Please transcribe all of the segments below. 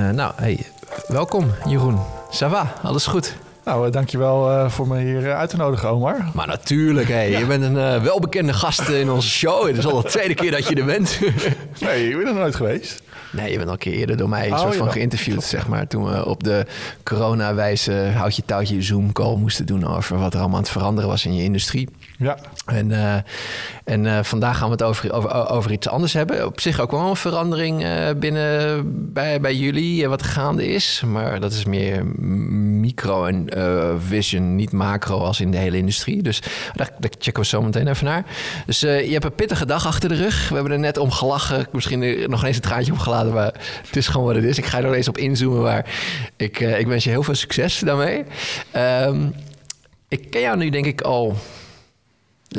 Uh, nou, hey, welkom Jeroen. Ça va? Alles goed? Nou, uh, dankjewel uh, voor me hier uit te nodigen, Omar. Maar natuurlijk, hey, ja. je bent een welbekende gast in onze show. Het is al de tweede keer dat je er bent. nee, ik ben er nooit geweest. Nee, je bent al een keer eerder door mij oh, soort van geïnterviewd, zeg maar. Toen we op de corona-wijze houtje touwtje Zoom-call moesten doen over wat er allemaal aan het veranderen was in je industrie. Ja. En, uh, en uh, vandaag gaan we het over, over, over iets anders hebben. Op zich ook wel een verandering uh, binnen bij, bij jullie, wat gaande is. Maar dat is meer micro en vision, niet macro als in de hele industrie. Dus daar, checken we zo meteen even naar. Dus je hebt een pittige dag achter de rug. We hebben er net om gelachen. Misschien nog eens een traantje opgeladen, maar het is gewoon wat het is. Ik ga er nog eens op inzoomen, maar ik, ik wens je heel veel succes daarmee. Um, ik ken jou nu denk ik al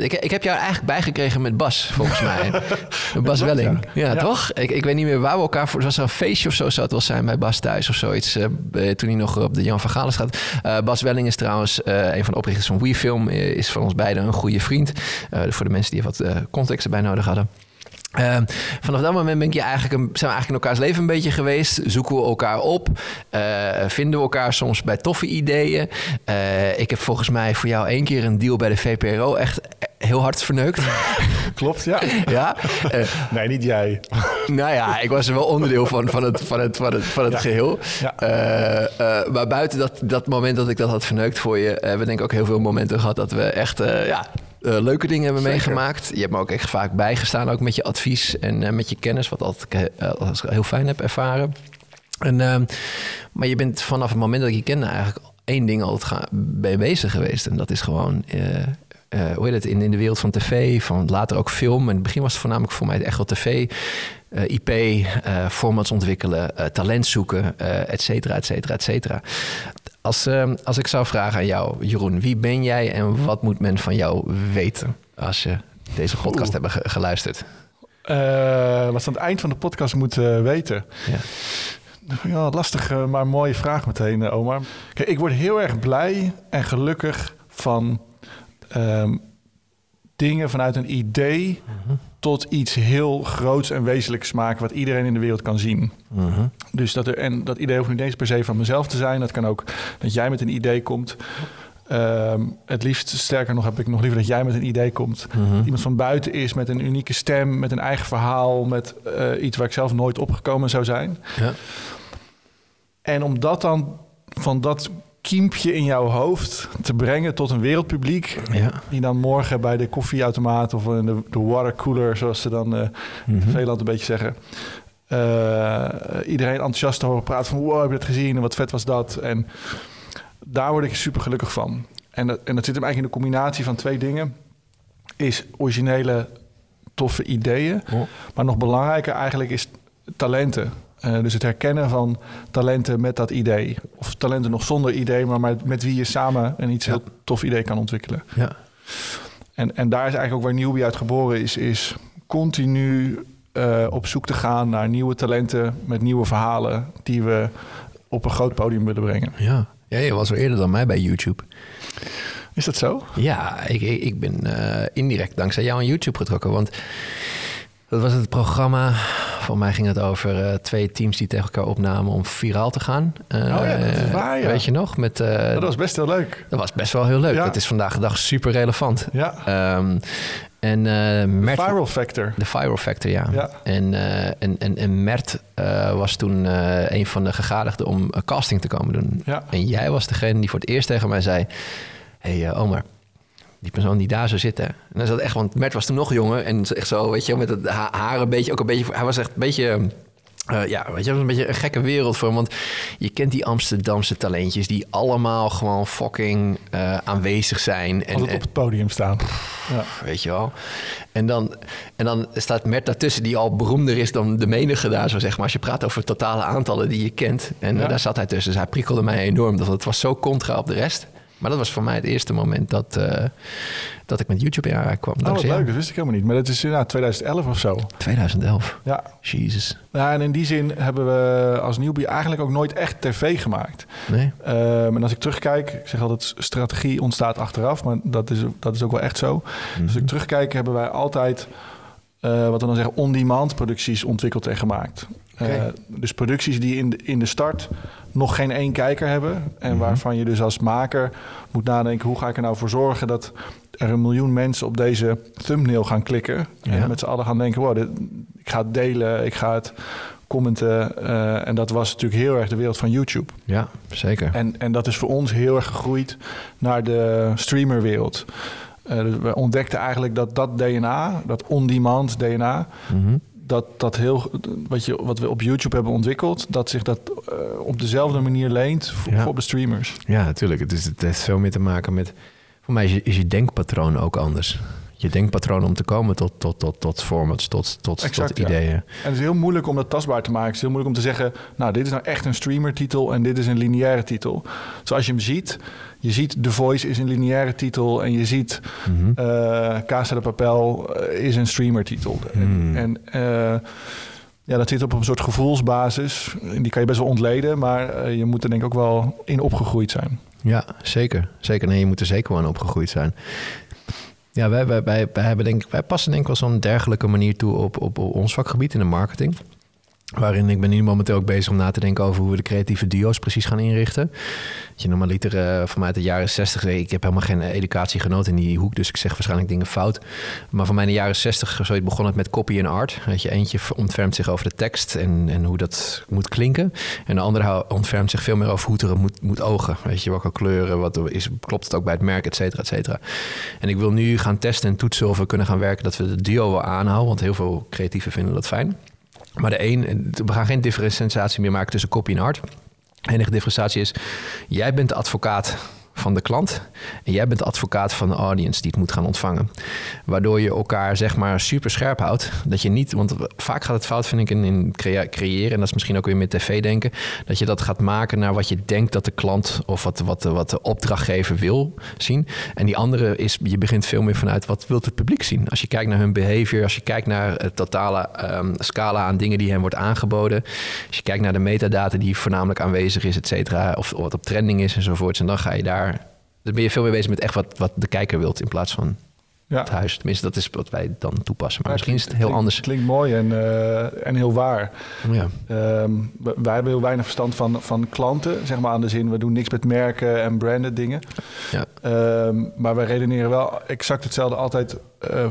ik, ik heb jou eigenlijk bijgekregen met Bas, volgens mij. Bas Welling. Ja, toch? Ik, ik weet niet meer waar we elkaar voor... was er een feestje of zo zou het wel zijn bij Bas thuis of zoiets. Uh, toen hij nog op de Jan van Galen staat. Uh, Bas Welling is trouwens uh, een van de oprichters van WeFilm. Is van ons beiden een goede vriend. voor de mensen die wat context erbij nodig hadden. Uh, vanaf dat moment ben ik je eigenlijk een, zijn we eigenlijk in elkaars leven een beetje geweest. Zoeken we elkaar op. Uh, vinden we elkaar soms bij toffe ideeën. Uh, ik heb volgens mij voor jou één keer een deal bij de VPRO echt heel hard verneukt. Klopt, ja. ja? nee, niet jij. nou ja, ik was er wel onderdeel van, van het, van het, van het, van het geheel. Ja. maar buiten dat, dat moment dat ik dat had verneukt voor je... hebben we denk ik ook heel veel momenten gehad dat we echt... ja, leuke dingen hebben Zeker. meegemaakt. Je hebt me ook echt vaak bijgestaan, ook met je advies en met je kennis, wat altijd heel fijn heb ervaren. En, ehm, maar je bent vanaf het moment dat ik je kende eigenlijk één ding altijd bezig geweest. En dat is gewoon, hoe heet het, in, in de wereld van tv, van later ook film. In het begin was het voornamelijk voor mij echt wel tv. IP, formats ontwikkelen, talent zoeken, et cetera, et cetera, et cetera. Als, als ik zou vragen aan jou, Jeroen, wie ben jij en wat moet men van jou weten als je deze podcast hebben ge geluisterd? Wat ze aan het eind van de podcast moeten weten. Ja. Ja, lastig, maar mooie vraag meteen, eh, Omar. Kijk, ik word heel erg blij en gelukkig van um, dingen vanuit een idee uh-huh. tot iets heel groots en wezenlijks maken wat iedereen in de wereld kan zien. Uh-huh. Dus dat, er, en dat idee hoeft niet eens per se van mezelf te zijn. Dat kan ook dat jij met een idee komt. Um, het liefst, sterker nog, heb ik nog liever dat jij met een idee komt. Uh-huh. Iemand van buiten is met een unieke stem, met een eigen verhaal, met uh, iets waar ik zelf nooit opgekomen zou zijn. Ja. En om dat dan van dat kiempje in jouw hoofd te brengen tot een wereldpubliek. Ja. Die dan morgen bij de koffieautomaat of in de, de watercooler, zoals ze dan uh, mm-hmm. in een beetje zeggen. Uh, iedereen enthousiast te horen praten van wow, heb je het gezien en wat vet was dat. En daar word ik super gelukkig van. En dat, en dat zit hem eigenlijk in de combinatie van twee dingen. Is originele, toffe ideeën. Oh. Maar nog belangrijker eigenlijk is talenten. Uh, dus het herkennen van talenten met dat idee. Of talenten nog zonder idee, maar met, met wie je samen een iets heel tof idee kan ontwikkelen. Ja. En, en daar is eigenlijk ook waar Newbie uit geboren is, is continu uh, op zoek te gaan naar nieuwe talenten met nieuwe verhalen die we op een groot podium willen brengen. Ja, ja je was er eerder dan mij bij YouTube. Is dat zo? Ja, ik, ik ben uh, indirect dankzij jou aan YouTube getrokken. Want dat was het programma. Voor mij ging het over uh, twee teams die tegen elkaar opnamen om viraal te gaan. Uh, oh ja, dat is waar, ja. Weet je nog? Met, uh, dat was best heel leuk. Dat was best wel heel leuk. Ja. Dat is vandaag de dag super relevant. Ja. Um, en, Mert, de viral factor. De viral factor, ja. ja. En, en, en, en Mert was toen een van de gegadigden om casting te komen doen. Ja. En jij was degene die voor het eerst tegen mij zei... hey, Omar, die persoon die daar zou zitten. En dan zat echt, want Mert was toen nog jonger en echt zo, weet je, met het haar een beetje, ook een beetje, hij was echt een beetje. Uh, ja, weet je, was een beetje een gekke wereld voor hem. Want je kent die Amsterdamse talentjes die allemaal gewoon fucking uh, aanwezig zijn. En, Altijd op het podium staan. ja. Weet je wel. En dan, en dan staat Mert daartussen die al beroemder is dan de menige daar, zo zeg maar. Als je praat over totale aantallen die je kent. En ja. uh, daar zat hij tussen. Dus hij prikkelde mij enorm. Dat het was zo contra op de rest. Maar dat was voor mij het eerste moment dat, uh, dat ik met YouTube in aanraking kwam. Oh, wat leuk. Dat wist ik helemaal niet. Maar dat is inderdaad 2011 of zo. 2011? Ja. Jezus. Ja, en in die zin hebben we als newbie eigenlijk ook nooit echt tv gemaakt. Nee. Um, en als ik terugkijk, ik zeg altijd strategie ontstaat achteraf. Maar dat is, dat is ook wel echt zo. Mm -hmm. Dus als ik terugkijk, hebben wij altijd eh, wat we dan zeggen, on-demand producties ontwikkeld en gemaakt. Eh, dus producties die in de, in de start nog geen één kijker hebben. En Mhm. waarvan je dus als maker moet nadenken... hoe ga ik er nou voor zorgen dat er een miljoen mensen op deze thumbnail gaan klikken. Ja. En met z'n allen gaan denken, wow, dit, ik ga het delen, ik ga het commenten. eh, en dat was natuurlijk heel erg de wereld van YouTube. Ja, zeker. En, en dat is voor ons heel erg gegroeid naar de streamerwereld. Eh, dus we ontdekten eigenlijk dat dat DNA, dat on-demand DNA, Mhm. dat, dat heel, wat, je, wat we op YouTube hebben ontwikkeld, dat zich dat eh, op dezelfde manier leent voor, Ja. voor op de streamers. Ja, natuurlijk. Het, is, het heeft veel meer te maken met... Voor mij is je, is je denkpatroon ook anders. Je denkpatroon om te komen tot, tot, tot, tot formats, tot, tot, Exact, tot ja. ideeën. En het is heel moeilijk om dat tastbaar te maken. Het is heel moeilijk om te zeggen, nou, dit is nou echt een streamer-titel en dit is een lineaire titel. Zoals je hem ziet, je ziet The Voice is een lineaire titel en je ziet eh Casa de Papel eh, is een streamer-titel. Hmm. En, en eh, ja, dat zit op een soort gevoelsbasis. En Die kan je best wel ontleden, maar je moet er denk ik ook wel in opgegroeid zijn. Ja, zeker. Zeker. Nee, je moet er zeker wel aan opgegroeid zijn. Ja, wij, wij, wij, wij, hebben denk, wij passen denk ik wel zo'n dergelijke manier toe op, op, op ons vakgebied in de marketing. Waarin ik ben nu momenteel ook bezig om na te denken over hoe we de creatieve duo's precies gaan inrichten. Je normaliter uh, van mij uit de jaren 60, ik heb helemaal geen educatie genoten in die hoek, dus ik zeg waarschijnlijk dingen fout. Maar van mij in de jaren 60 zoiets begon het met copy en art. Dat je eentje ontfermt zich over de tekst en, en hoe dat moet klinken. En de andere ontfermt zich veel meer over hoe het er moet, moet ogen. Weet je, welke kleuren, wat is, klopt het ook bij het merk, et cetera, et cetera. En ik wil nu gaan testen en toetsen of we kunnen gaan werken dat we de duo wel aanhouden. Want heel veel creatieven vinden dat fijn. Maar de een, we gaan geen differentiatie meer maken tussen copy en art. De enige differentiatie is, jij bent de advocaat van de klant en jij bent de advocaat van de audience die het moet gaan ontvangen. Waardoor je elkaar zeg maar super scherp houdt. Dat je niet, want vaak gaat het fout vind ik in, creëren en dat is misschien ook weer met tv denken, dat je dat gaat maken naar wat je denkt dat de klant of wat, wat, wat de opdrachtgever wil zien. En die andere is, je begint veel meer vanuit wat wil het publiek zien. Als je kijkt naar hun behavior, als je kijkt naar het totale ehm, scala aan dingen die hen wordt aangeboden, als je kijkt naar de metadata die voornamelijk aanwezig is, et cetera, of wat op trending is enzovoorts, en dan ga je daar dan ben je veel meer bezig met echt wat, wat de kijker wilt in plaats van Ja. het huis. Tenminste, dat is wat wij dan toepassen. Maar Ja, misschien is het heel klinkt- anders. Klinkt mooi en, eh, en heel waar. Ja. Ehm, we- wij hebben heel weinig verstand van, van klanten, zeg maar aan de zin, we doen niks met merken en branded dingen. Ja. Ehm, maar wij redeneren wel exact hetzelfde altijd eh, eh,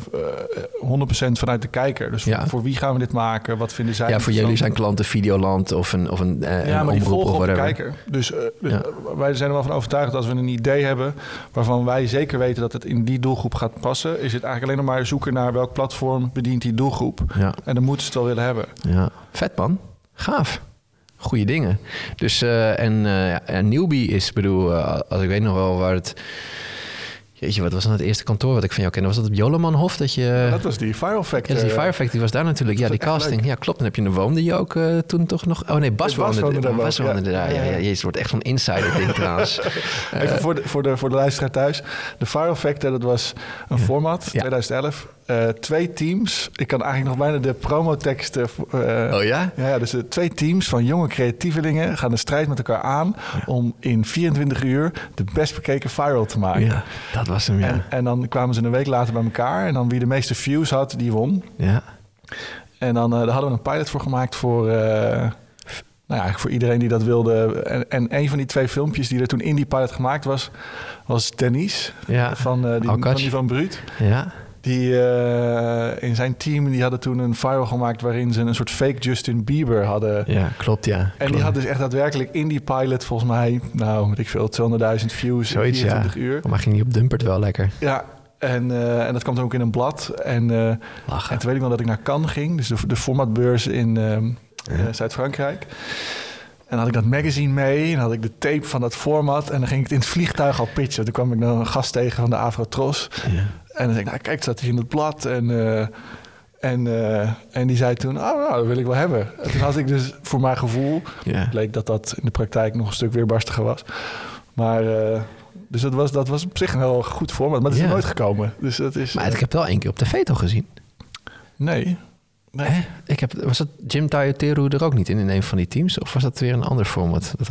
100% vanuit de kijker. Dus Ja. voor, wie gaan we dit maken? Wat vinden zij ja, voor jullie zijn klanten Videoland of een, of een, eh, Ja, een maar die omroep volgen of op de kijker. Dus, eh, dus Ja. wij zijn er wel van overtuigd dat als we een idee hebben... waarvan wij zeker weten dat het in die doelgroep gaat passen... is het eigenlijk alleen nog maar zoeken naar welk platform bedient die doelgroep. Ja, En dan moeten ze het wel willen hebben. ja. Vet man. Gaaf. Goeie dingen. Dus, eh, en, ja, en Newbie is, bedoel, eh, als ik weet nog wel waar het... Jeetje, wat was dan het eerste kantoor wat ik van jou kende? Was dat op Jolemanhof? Dat je... dat was die Fire Effect. Ja, die eh, Fire Factory was daar natuurlijk. Ja, die casting. Ja, klopt. Dan heb je een woonde je ook eh, toen toch nog... Oh nee, Bas Bas woonde, daar Bas woonde daar. Ja, ja, jezus, het wordt echt zo'n insider ding trouwens. Even voor de, voor, de, voor de luisteraar thuis. De Fire Effect, dat was een format, Ja. 2011. Eh, twee teams. Ik kan eigenlijk nog bijna de promoteksten... eh Oh ja? Ja, dus de twee teams van jonge creatievelingen gaan de strijd met elkaar aan... om in 24 uur de best bekeken viral te maken. Ja, dat was hem, ja. En, en dan kwamen ze een week later bij elkaar... en dan wie de meeste views had, die won. Ja, En dan eh, daar hadden we een pilot voor gemaakt voor... eh, nou ja, voor iedereen die dat wilde. En, en een van die twee filmpjes die er toen in die pilot gemaakt was... was Denise ja, van, eh die, van die van Bruut. ja. Die eh, in zijn team die hadden toen een viral gemaakt... waarin ze een soort fake Justin Bieber hadden... Ja, klopt, ja. En Klopt. die had dus echt daadwerkelijk in die pilot volgens mij, nou, weet ik veel, 200.000 views Zoiets, in ja. 24 uur. Maar ging die op Dumpert wel lekker Ja, en, eh, en dat kwam dan ook in een blad. En, eh, en toen weet ik wel dat ik naar Cannes ging, dus de, de formatbeurs in Zuid-Frankrijk. En dan had ik dat magazine mee en had ik de tape van dat format. En dan ging ik het in het vliegtuig al pitchen. Toen kwam ik dan een gast tegen van de Avrotros. Ja. En dan zei ik, nou kijk, staat hier in het blad. En, eh, en, eh, en die zei toen, oh, nou, dat wil ik wel hebben. En toen had ik dus voor mijn gevoel Ja. bleek dat dat in de praktijk nog een stuk weerbarstiger was. Maar, eh, dus dat was, dat was op zich een heel goed format. Maar dat is nooit gekomen. Dus dat is... Maar ik heb het wel één keer op tv toch gezien. nee. Nee. Hè? Ik heb, was dat Jim Tayoteru er ook niet in, in een van die teams? Of was dat weer een ander format? Dat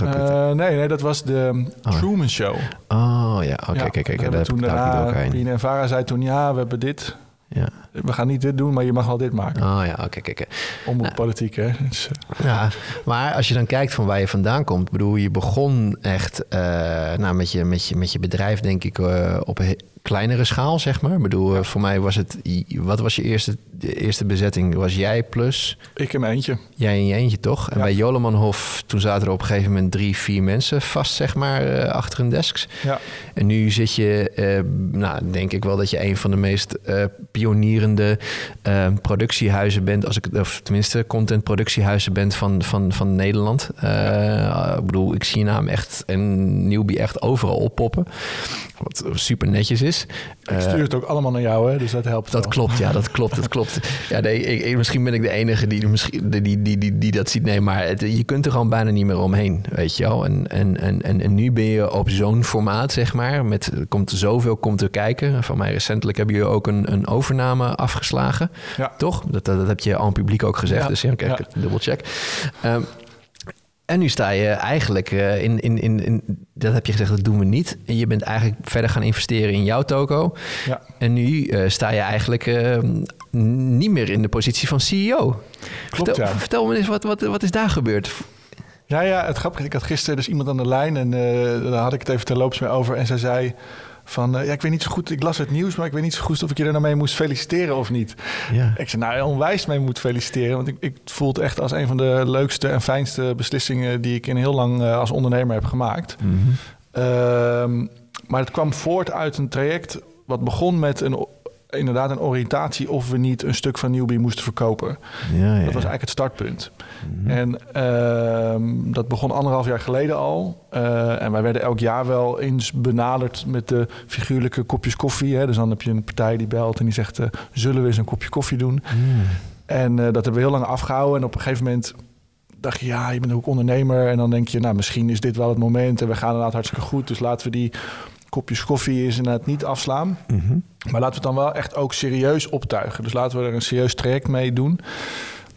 nee, nee, dat was de Oh. Truman Show. oh ja, oké, kijk, kijk, ik toen daarna, een. Pien en Vara zei toen, ja, we hebben dit. Ja. we gaan niet dit doen, maar je mag wel dit maken. Oh ja, oké. Om nou, politiek, hè. Dus. Ja, maar als je dan kijkt van waar je vandaan komt... bedoel, je begon echt uh, nou, met, je, met, je, met je bedrijf, denk ik, uh, op kleinere schaal, zeg maar. Ik bedoel, ja. voor mij was het... Wat was je eerste, de eerste bezetting? Was jij plus? Ik in mijn eentje. Jij in je eentje, toch? En bij Jolemanhof, toen zaten er op een gegeven moment drie, vier mensen vast, zeg maar, uh, achter hun desks. Ja. En nu zit je, uh, nou, denk ik wel dat je een van de meest uh, pionierende productiehuizen bent, als ik, of tenminste contentproductiehuizen bent van, van, van Nederland. Ja. Ik bedoel, ik zie je naam echt en Newbie echt overal oppoppen. Wat super netjes is. Ik stuur het ook allemaal naar jou, hè? dus dat helpt. Dat wel. klopt, ja, dat klopt, dat klopt. Ja, nee, ik, misschien ben ik de enige die, misschien, die, die, die, die dat ziet. Nee, maar het, je kunt er gewoon bijna niet meer omheen, weet je wel. En, en, en, en, en nu ben je op zo'n formaat, zeg maar. Met, komt zoveel komt er kijken. Van mij recentelijk hebben jullie ook een, een overname afgeslagen. Ja. Toch? Dat, dat, dat heb je aan publiek ook gezegd. Ja. Dus ja, kijk, Ja. dubbelcheck. Um, en nu sta je eigenlijk uh, in, in, in, in, dat heb je gezegd, dat doen we niet. En je bent eigenlijk verder gaan investeren in jouw toko. Ja. En nu uh, sta je eigenlijk uh, niet meer in de positie van CEO. Klopt, vertel, ja. vertel me eens, wat, wat, wat is daar gebeurd? Ja, ja, het grappige, ik had gisteren dus iemand aan de lijn en uh, daar had ik het even terloops mee over. En zij zei van, uh, ja, ik weet niet zo goed, ik las het nieuws, maar ik weet niet zo goed of ik je er nou mee moest feliciteren of niet. Ja. Ik zei, nou, onwijs mee moet feliciteren, want ik, ik voel het echt als een van de leukste en fijnste beslissingen die ik in heel lang uh, als ondernemer heb gemaakt. Mm -hmm. uh, maar het kwam voort uit een traject wat begon met een inderdaad een oriëntatie of we niet een stuk van Newbie moesten verkopen. Ja, ja, dat was eigenlijk het startpunt. Mhm. Mm -hmm. En uh, dat begon anderhalf jaar geleden al. Uh, en wij werden elk jaar wel eens benaderd met de figuurlijke kopjes koffie. Hè. Dus dan heb je een partij die belt en die zegt... Uh, zullen we eens een kopje koffie doen? Mm. En uh, dat hebben we heel lang afgehouden. En op een gegeven moment dacht je... ja, je bent ook ondernemer. En dan denk je, nou, misschien is dit wel het moment. En we gaan inderdaad hartstikke goed. Dus laten we die kopjes koffie is inderdaad niet afslaan. Mm -hmm. Maar laten we het dan wel echt ook serieus optuigen. Dus laten we er een serieus traject mee doen.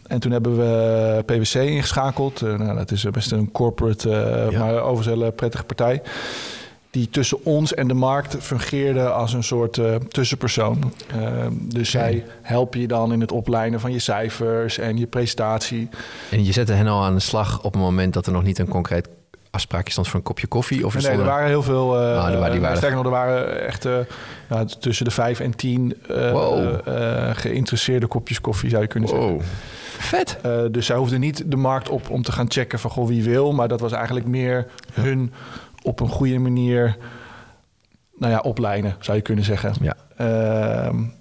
En toen hebben we PwC ingeschakeld. Uh, nou, dat is best een corporate, uh, ja. maar overigens een prettige partij. Die tussen ons en de markt fungeerde als een soort uh, tussenpersoon. dus okay. zij helpen je dan in het oplijnen van je cijfers en je presentatie. En je zette hen al aan de slag op het moment dat er nog niet een concreet afspraakje stond voor een kopje koffie? Of nee, nee, er waren heel veel. Uh, oh, er waren, die waren... Sterker nog, er waren echt uh, nou, tussen de vijf en tien uh, wow. geïnteresseerde kopjes koffie, zou je kunnen wow. zeggen. Vet. dus zij hoefden niet de markt op om te gaan checken van goh, wie wil. Maar dat was eigenlijk meer ja. hun op een goede manier nou ja, oplijnen, zou je kunnen zeggen. Ja.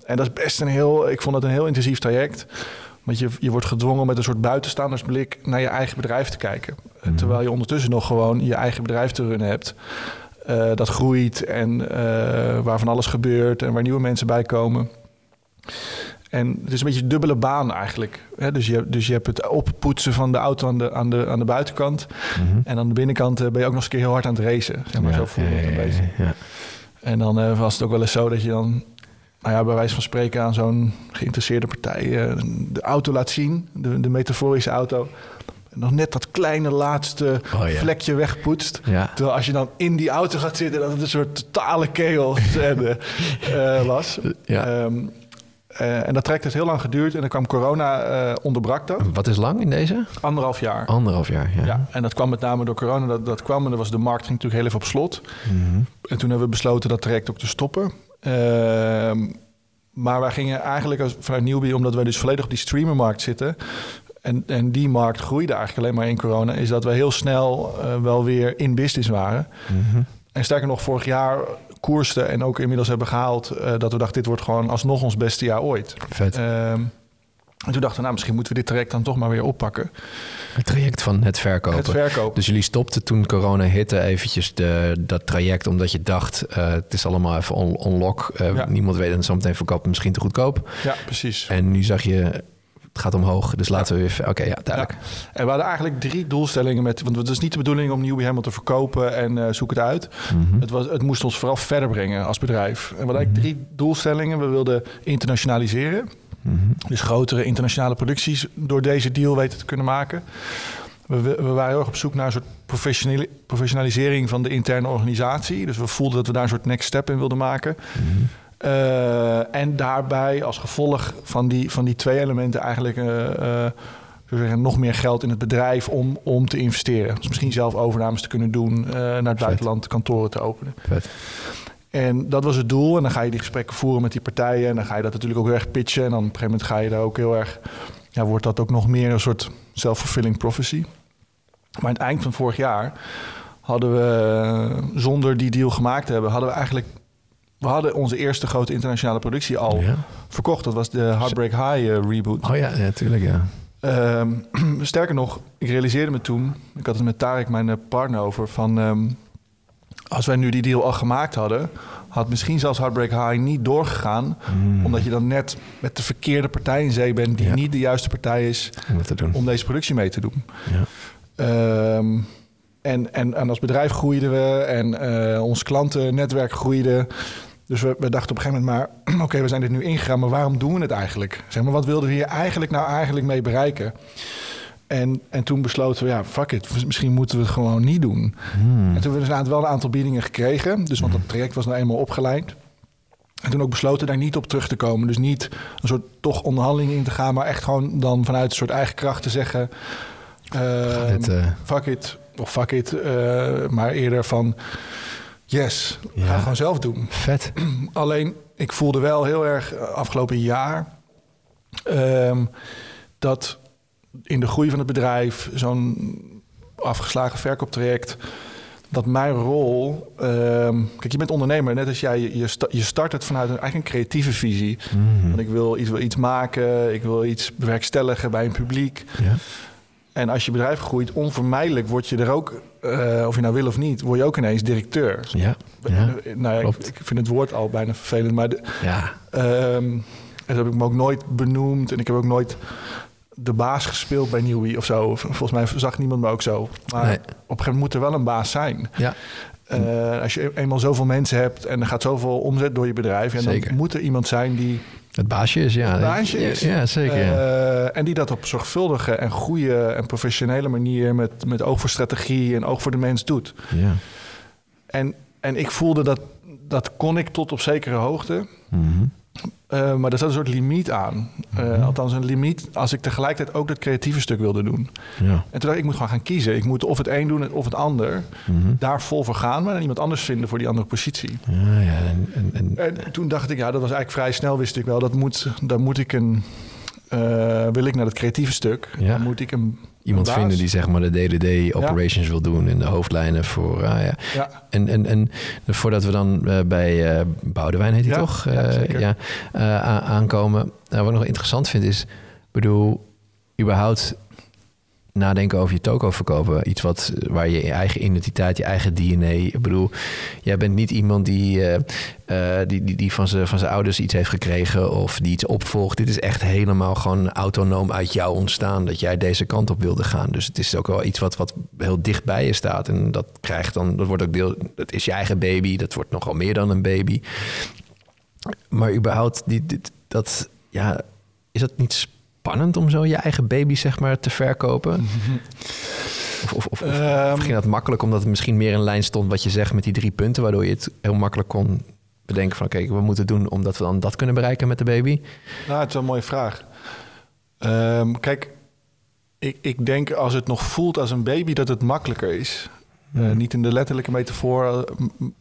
en dat is best een heel, ik vond het een heel intensief traject. Want je, je wordt gedwongen met een soort buitenstaandersblik naar je eigen bedrijf te kijken. Mm. Terwijl je ondertussen nog gewoon je eigen bedrijf te runnen hebt. Uh, dat groeit en uh, waar van alles gebeurt en waar nieuwe mensen bij komen. En het is een beetje een dubbele baan eigenlijk. Dus, je, dus je hebt het oppoetsen van de auto aan de, aan de, aan de buitenkant. Mhm. Mm -hmm. En aan de binnenkant uh, ben je ook nog eens een keer heel hard aan het racen. Zeg maar, ja, zo voel je ja, het een ja, beetje. Ja. En dan uh, was het ook wel eens zo dat je dan nou ja, bij wijze van spreken aan zo'n geïnteresseerde partij uh, de auto laat zien, de, de metaforische auto. En nog net dat kleine laatste oh, ja. vlekje wegpoetst. Ja. Terwijl als je dan in die auto gaat zitten, dat het een soort totale chaos uh, was. Ja. Um, uh, en dat traject heeft heel lang geduurd en dan kwam corona, uh, onderbrak dat. Wat is lang in deze? Anderhalf jaar. Anderhalf jaar, ja. ja. En dat kwam met name door corona. Dat, dat kwam en dat was de markt ging natuurlijk heel even op slot. Mm -hmm. En toen hebben we besloten dat traject ook te stoppen. Uh, maar wij gingen eigenlijk als, vanuit Newbie, omdat wij dus volledig op die streamermarkt zitten. En, en die markt groeide eigenlijk alleen maar in corona. Is dat we heel snel uh, wel weer in business waren. Mm -hmm. En sterker nog, vorig jaar koersten en ook inmiddels hebben gehaald. Uh, dat we dachten, dit wordt gewoon alsnog ons beste jaar ooit. Vet. Uh, en toen dachten we, nou, misschien moeten we dit traject dan toch maar weer oppakken. Het traject van het verkopen. Het verkopen. Dus jullie stopten toen corona hitte eventjes de, dat traject... omdat je dacht, uh, het is allemaal even on unlock. Uh, ja. Niemand weet en zometeen verkopen misschien te goedkoop. Ja, precies. En nu zag je, het gaat omhoog. Dus laten ja. we weer... Oké, okay, ja, duidelijk. Ja. En we hadden eigenlijk drie doelstellingen met... want het is niet de bedoeling om Newbie helemaal te verkopen en uh, zoek het uit. Mm -hmm. het, was, het moest ons vooral verder brengen als bedrijf. En we hadden eigenlijk drie doelstellingen. We wilden internationaliseren... Mm -hmm. Dus grotere internationale producties door deze deal weten te kunnen maken. We, we, waren heel erg op zoek naar een soort professionalisering van de interne organisatie. Dus we voelden dat we daar een soort next step in wilden maken. Mm -hmm. Uh, en daarbij als gevolg van die, van die twee elementen eigenlijk uh, uh, zeggen, nog meer geld in het bedrijf om, om te investeren. Dus misschien zelf overnames te kunnen doen, naar het buitenland kantoren te openen. Vet. En dat was het doel. En dan ga je die gesprekken voeren met die partijen. En dan ga je dat natuurlijk ook heel erg pitchen. En dan op een gegeven moment ga je daar ook heel erg... Ja, wordt dat ook nog meer een soort self-fulfilling prophecy. Maar aan het eind van vorig jaar hadden we, zonder die deal gemaakt te hebben... hadden we eigenlijk... We hadden onze eerste grote internationale productie al ja. verkocht. Dat was de Heartbreak High uh, reboot. Oh ja, natuurlijk, ja. Um, sterker nog, ik realiseerde me toen... Ik had het met Tarek, mijn eh, partner, over... van um, als wij nu die deal al gemaakt hadden, had misschien zelfs Heartbreak High niet doorgegaan. Hmm. Omdat je dan net met de verkeerde partij in zee bent, die Ja. niet de juiste partij is Om te doen. om deze productie mee te doen. Ja. Ehm, en, en, en als bedrijf groeiden we en eh, ons klantennetwerk groeide. Dus we, we dachten op een gegeven moment maar, oké, we zijn dit nu ingegaan, maar waarom doen we het eigenlijk? Zeg maar, wat wilden we hier eigenlijk nou eigenlijk mee bereiken? En, en toen besloten we, ja, fuck it, misschien moeten we het gewoon niet doen. Hmm. En toen hebben we dus wel een aantal biedingen gekregen. Dus want dat traject was nou eenmaal opgeleid. En toen ook besloten daar niet op terug te komen. Dus niet een soort toch onderhandeling in te gaan, maar echt gewoon dan vanuit een soort eigen kracht te zeggen. eh, Dit, eh, fuck it, of fuck it, eh, maar eerder van yes, Ja. ga gewoon zelf doen. vet. Alleen, ik voelde wel heel erg eh, afgelopen jaar ehm, dat in de groei van het bedrijf, zo'n afgeslagen verkooptraject, dat mijn rol. ehm, kijk, je bent ondernemer, net als jij. Je, je, sta- je start het vanuit een, eigenlijk een creatieve visie. Mhm. Want ik wil iets, wil iets maken, ik wil iets bewerkstelligen bij een publiek. Ja. En als je bedrijf groeit, onvermijdelijk word je er ook, eh, of je nou wil of niet, word je ook ineens directeur. Ja. Ja. nou, ja, ik, vind het woord al bijna vervelend, maar de, Ja. En dat heb ik me ook nooit benoemd. En ik heb ook nooit de baas gespeeld bij Newbie of zo. Volgens mij zag niemand me ook zo. Maar Nee. op een gegeven moment moet er wel een baas zijn. Ja. Eh, als je eenmaal zoveel mensen hebt en er gaat zoveel omzet door je bedrijf... En Zeker. dan moet er iemand zijn die Het baasje is, ja. het baasje Ja, is. Ja, zeker. ja. Eh, en die dat op zorgvuldige en goede en professionele manier... met, met oog voor strategie en oog voor de mens doet. ja. En, en ik voelde dat, dat kon ik tot op zekere hoogte... Mhm. Eh, maar er zat een soort limiet aan. Eh, Mhm. Althans, een limiet als ik tegelijkertijd ook dat creatieve stuk wilde doen. Ja. En toen dacht ik, ik moet gewoon gaan kiezen. Ik moet of het een doen of het ander. Mhm. Daar vol voor gaan, maar dan iemand anders vinden voor die andere positie. Ja, ja. En, en, en, En toen dacht ik, ja, dat was eigenlijk vrij snel, wist ik wel. Dat moet, daar moet ik een... eh, wil ik naar het creatieve stuk, dan moet ik een... iemand vinden die zeg maar de day-to-day operations wil doen en de hoofdlijnen voor. ah, ja. Ja, En, en, en voordat we dan eh, bij eh Boudewijn heet hij Ja, toch? ja, Eh, aankomen. Nou, wat ik nog interessant vind is, bedoel, überhaupt nadenken over je toko verkopen. Iets wat, waar je je eigen identiteit, je eigen DNA... Ik bedoel, jij bent niet iemand die, eh, eh, die, die, die van zijn van ouders iets heeft gekregen... of die iets opvolgt. Dit is echt helemaal gewoon autonoom uit jou ontstaan... dat jij deze kant op wilde gaan. Dus het is ook wel iets wat, wat heel dicht bij je staat. En dat krijgt dan, dat wordt ook deel... Dat is je eigen baby, dat wordt nogal meer dan een baby. Maar überhaupt, die, dit, dat, ja, is dat niet spannend om zo je eigen baby zeg maar te verkopen? Of, of, of, of- Ehm. ging dat makkelijk omdat het misschien meer in lijn stond wat je zegt met die drie punten, waardoor je het heel makkelijk kon bedenken van oké, we moeten doen omdat we dan dat kunnen bereiken met de baby? nou, het is een mooie vraag. Ehm, kijk, ik, ik denk als het nog voelt als een baby dat het makkelijker is. Eh, Hmm. niet in de letterlijke metafoor,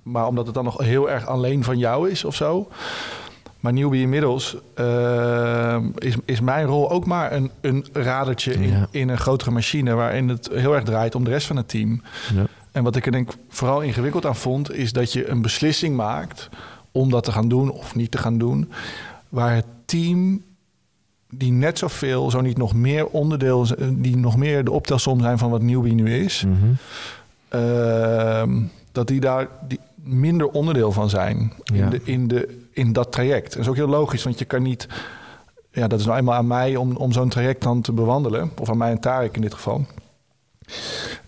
maar omdat het dan nog heel erg alleen van jou is of zo. Maar Newbie inmiddels eh, is, is mijn rol ook maar een, een radertje in, Ja. in een grotere machine... waarin het heel erg draait om de rest van het team. Ja. En wat ik er denk vooral ingewikkeld aan vond... is dat je een beslissing maakt om dat te gaan doen of niet te gaan doen... waar het team die net zoveel, zo niet nog meer onderdeel... die nog meer de optelsom zijn van wat Newbie nu is... Mhm. Ehm, dat die daar die minder onderdeel van zijn in, de, in, de, in dat traject. Dat is ook heel logisch, want je kan niet... Ja, dat is nou eenmaal aan mij om, om zo'n traject dan te bewandelen. Of aan mij en Tarek in dit geval.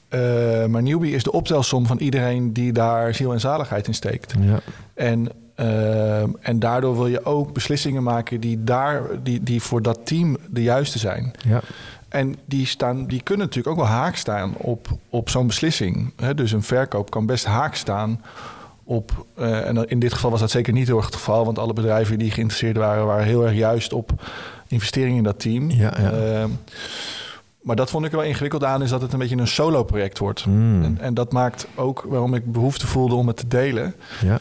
Eh, maar Newbie is de optelsom van iedereen die daar ziel en zaligheid in steekt. Ja. En, ehm, en daardoor wil je ook beslissingen maken die, daar, die, die voor dat team de juiste zijn. Ja. En die, staan, die kunnen natuurlijk ook wel haak staan op, op zo'n beslissing. Hè, dus een verkoop kan best haak staan op, uh, en in dit geval was dat zeker niet heel erg het geval, want alle bedrijven die geïnteresseerd waren, waren heel erg juist op investeringen in dat team. Ja, ja. Uh, maar dat vond ik er wel ingewikkeld aan, is dat het een beetje een solo-project wordt. Hmm. En, en, dat maakt ook waarom ik behoefte voelde om het te delen. Ja.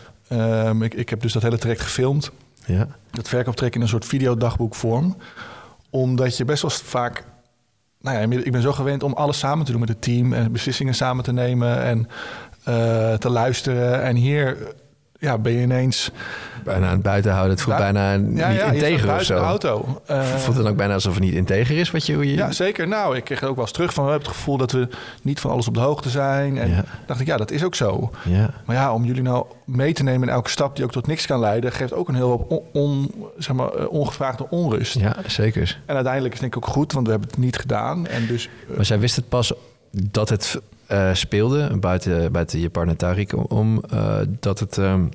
Um, ik, ik heb dus dat hele traject gefilmd. Ja. Dat verkooptraject in een soort videodagboekvorm. Omdat je best wel vaak... Nou ja, ik ben zo gewend om alles samen te doen met het team... en beslissingen samen te nemen en uh, te luisteren. En hier ja, ben je ineens... Bijna aan het buiten houden. Het voelt bijna niet ja, ja, integer of zo. de auto. Uh, voelt het ook bijna alsof het niet integer is wat je... je... Ja, zeker. Nou, ik kreeg ook wel eens terug van... we hebben het gevoel dat we niet van alles op de hoogte zijn. En ja. dacht ik, ja, dat is ook zo. Ja. Maar ja, om jullie nou mee te nemen in elke stap... die ook tot niks kan leiden... geeft ook een heel hoop on, on, zeg maar, ongevraagde onrust. Ja, zeker. En uiteindelijk is het denk ik ook goed... want we hebben het niet gedaan. En dus, maar zij wist het pas dat het speelde... buiten, buiten je partner Tariq om... Uh, dat het... Um,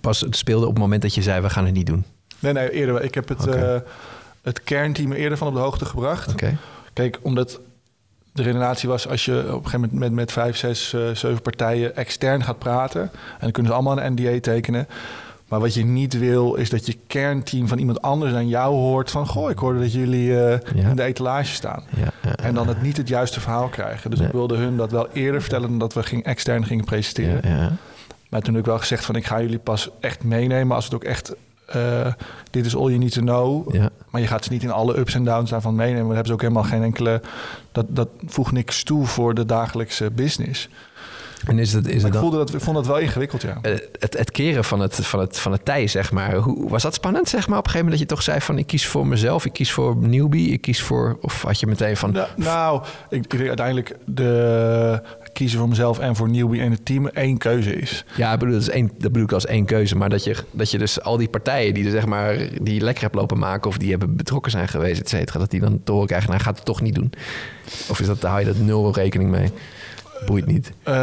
pas het speelde op het moment dat je zei, we gaan het niet doen? Nee, nee, eerder. Ik heb het, okay. uh, het kernteam eerder van op de hoogte gebracht. Okay. Kijk, omdat de redenatie was... als je op een gegeven moment met, met vijf, zes, uh, zeven partijen extern gaat praten... en dan kunnen ze allemaal een NDA tekenen... Maar wat je niet wil, is dat je kernteam van iemand anders aan jou hoort van... goh, ik hoorde dat jullie uh, ja. in de etalage staan. Ja, ja, en dan het niet het juiste verhaal krijgen. Dus nee. ik wilde hun dat wel eerder vertellen... dan dat we ging, extern gingen presenteren. Maar toen heb ik wel gezegd van ik ga jullie pas echt meenemen als het ook echt uh, dit is all you need to know. Maar je gaat ze niet in alle ups en downs daarvan meenemen. Dan hebben ze ook helemaal geen enkele. Dat, dat voegt niks toe voor de dagelijkse business. En is het, is het ik voelde dat, ik vond dat wel ingewikkeld, ja. Uh, het, het keren van het, van, het, van het tij, zeg maar. Hoe, was dat spannend, zeg maar? Op een gegeven moment dat je toch zei van... ik kies voor mezelf, ik kies voor newbie, ik kies voor... Of had je meteen van... Nou, nou ik, ik denk uiteindelijk de kiezen voor mezelf en voor newbie en het team één keuze is. Ja, ik bedoel, dat, is één, dat bedoel ik als één keuze. Maar dat je, dat je dus al die partijen die er zeg maar... die lekker hebt lopen maken... of die hebben betrokken zijn geweest, et cetera... dat die dan te horen krijgen, nou gaat het toch niet doen. Of is dat, hou je dat nul rekening mee? Boeit niet. Uh,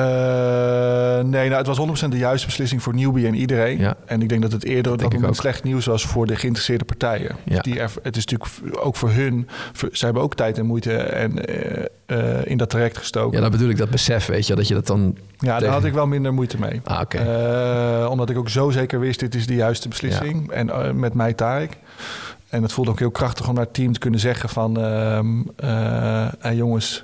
nee, nou, het was 100% de juiste beslissing voor newbie en iedereen. Ja. En ik denk dat het eerder dat dat ook. slecht nieuws was voor de geïnteresseerde partijen. Ja. Die er, het is natuurlijk ook voor hun. Voor, zij hebben ook tijd en moeite en, uh, uh, in dat traject gestoken. Ja, dan bedoel ik dat besef, weet je, dat je dat dan. Ja, daar had ik wel minder moeite mee. Ah. Okay. omdat ik ook zo zeker wist, dit is de juiste beslissing. Ja. En met mij Tarek. En het voelde ook heel krachtig om naar het team te kunnen zeggen van... hey, jongens,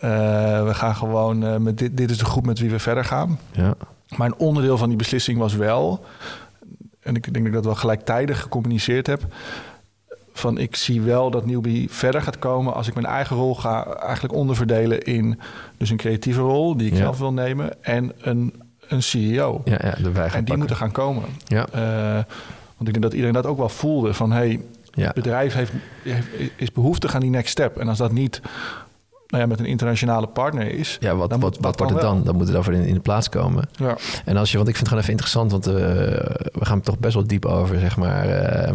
we gaan gewoon uh, met dit, dit is de groep met wie we verder gaan. Ja. Maar een onderdeel van die beslissing was wel, en ik denk dat ik dat wel gelijktijdig gecommuniceerd heb, van ik zie wel dat Newbie verder gaat komen als ik mijn eigen rol ga eigenlijk onderverdelen in dus een creatieve rol die ik ja. zelf wil nemen en een, een CEO. Ja, ja, de en die pakken. moeten gaan komen. Ja. Uh, want ik denk dat iedereen dat ook wel voelde van hey, het bedrijf heeft, heeft, is behoeftig aan die next step. En als dat niet nou ja, met een internationale partner is. Ja, wat, dan wat, moet, wat wordt het dan? Dan moet het over in, in de plaats komen. Ja. En als je, want ik vind het gewoon even interessant, want uh, we gaan toch best wel diep over, zeg maar, uh,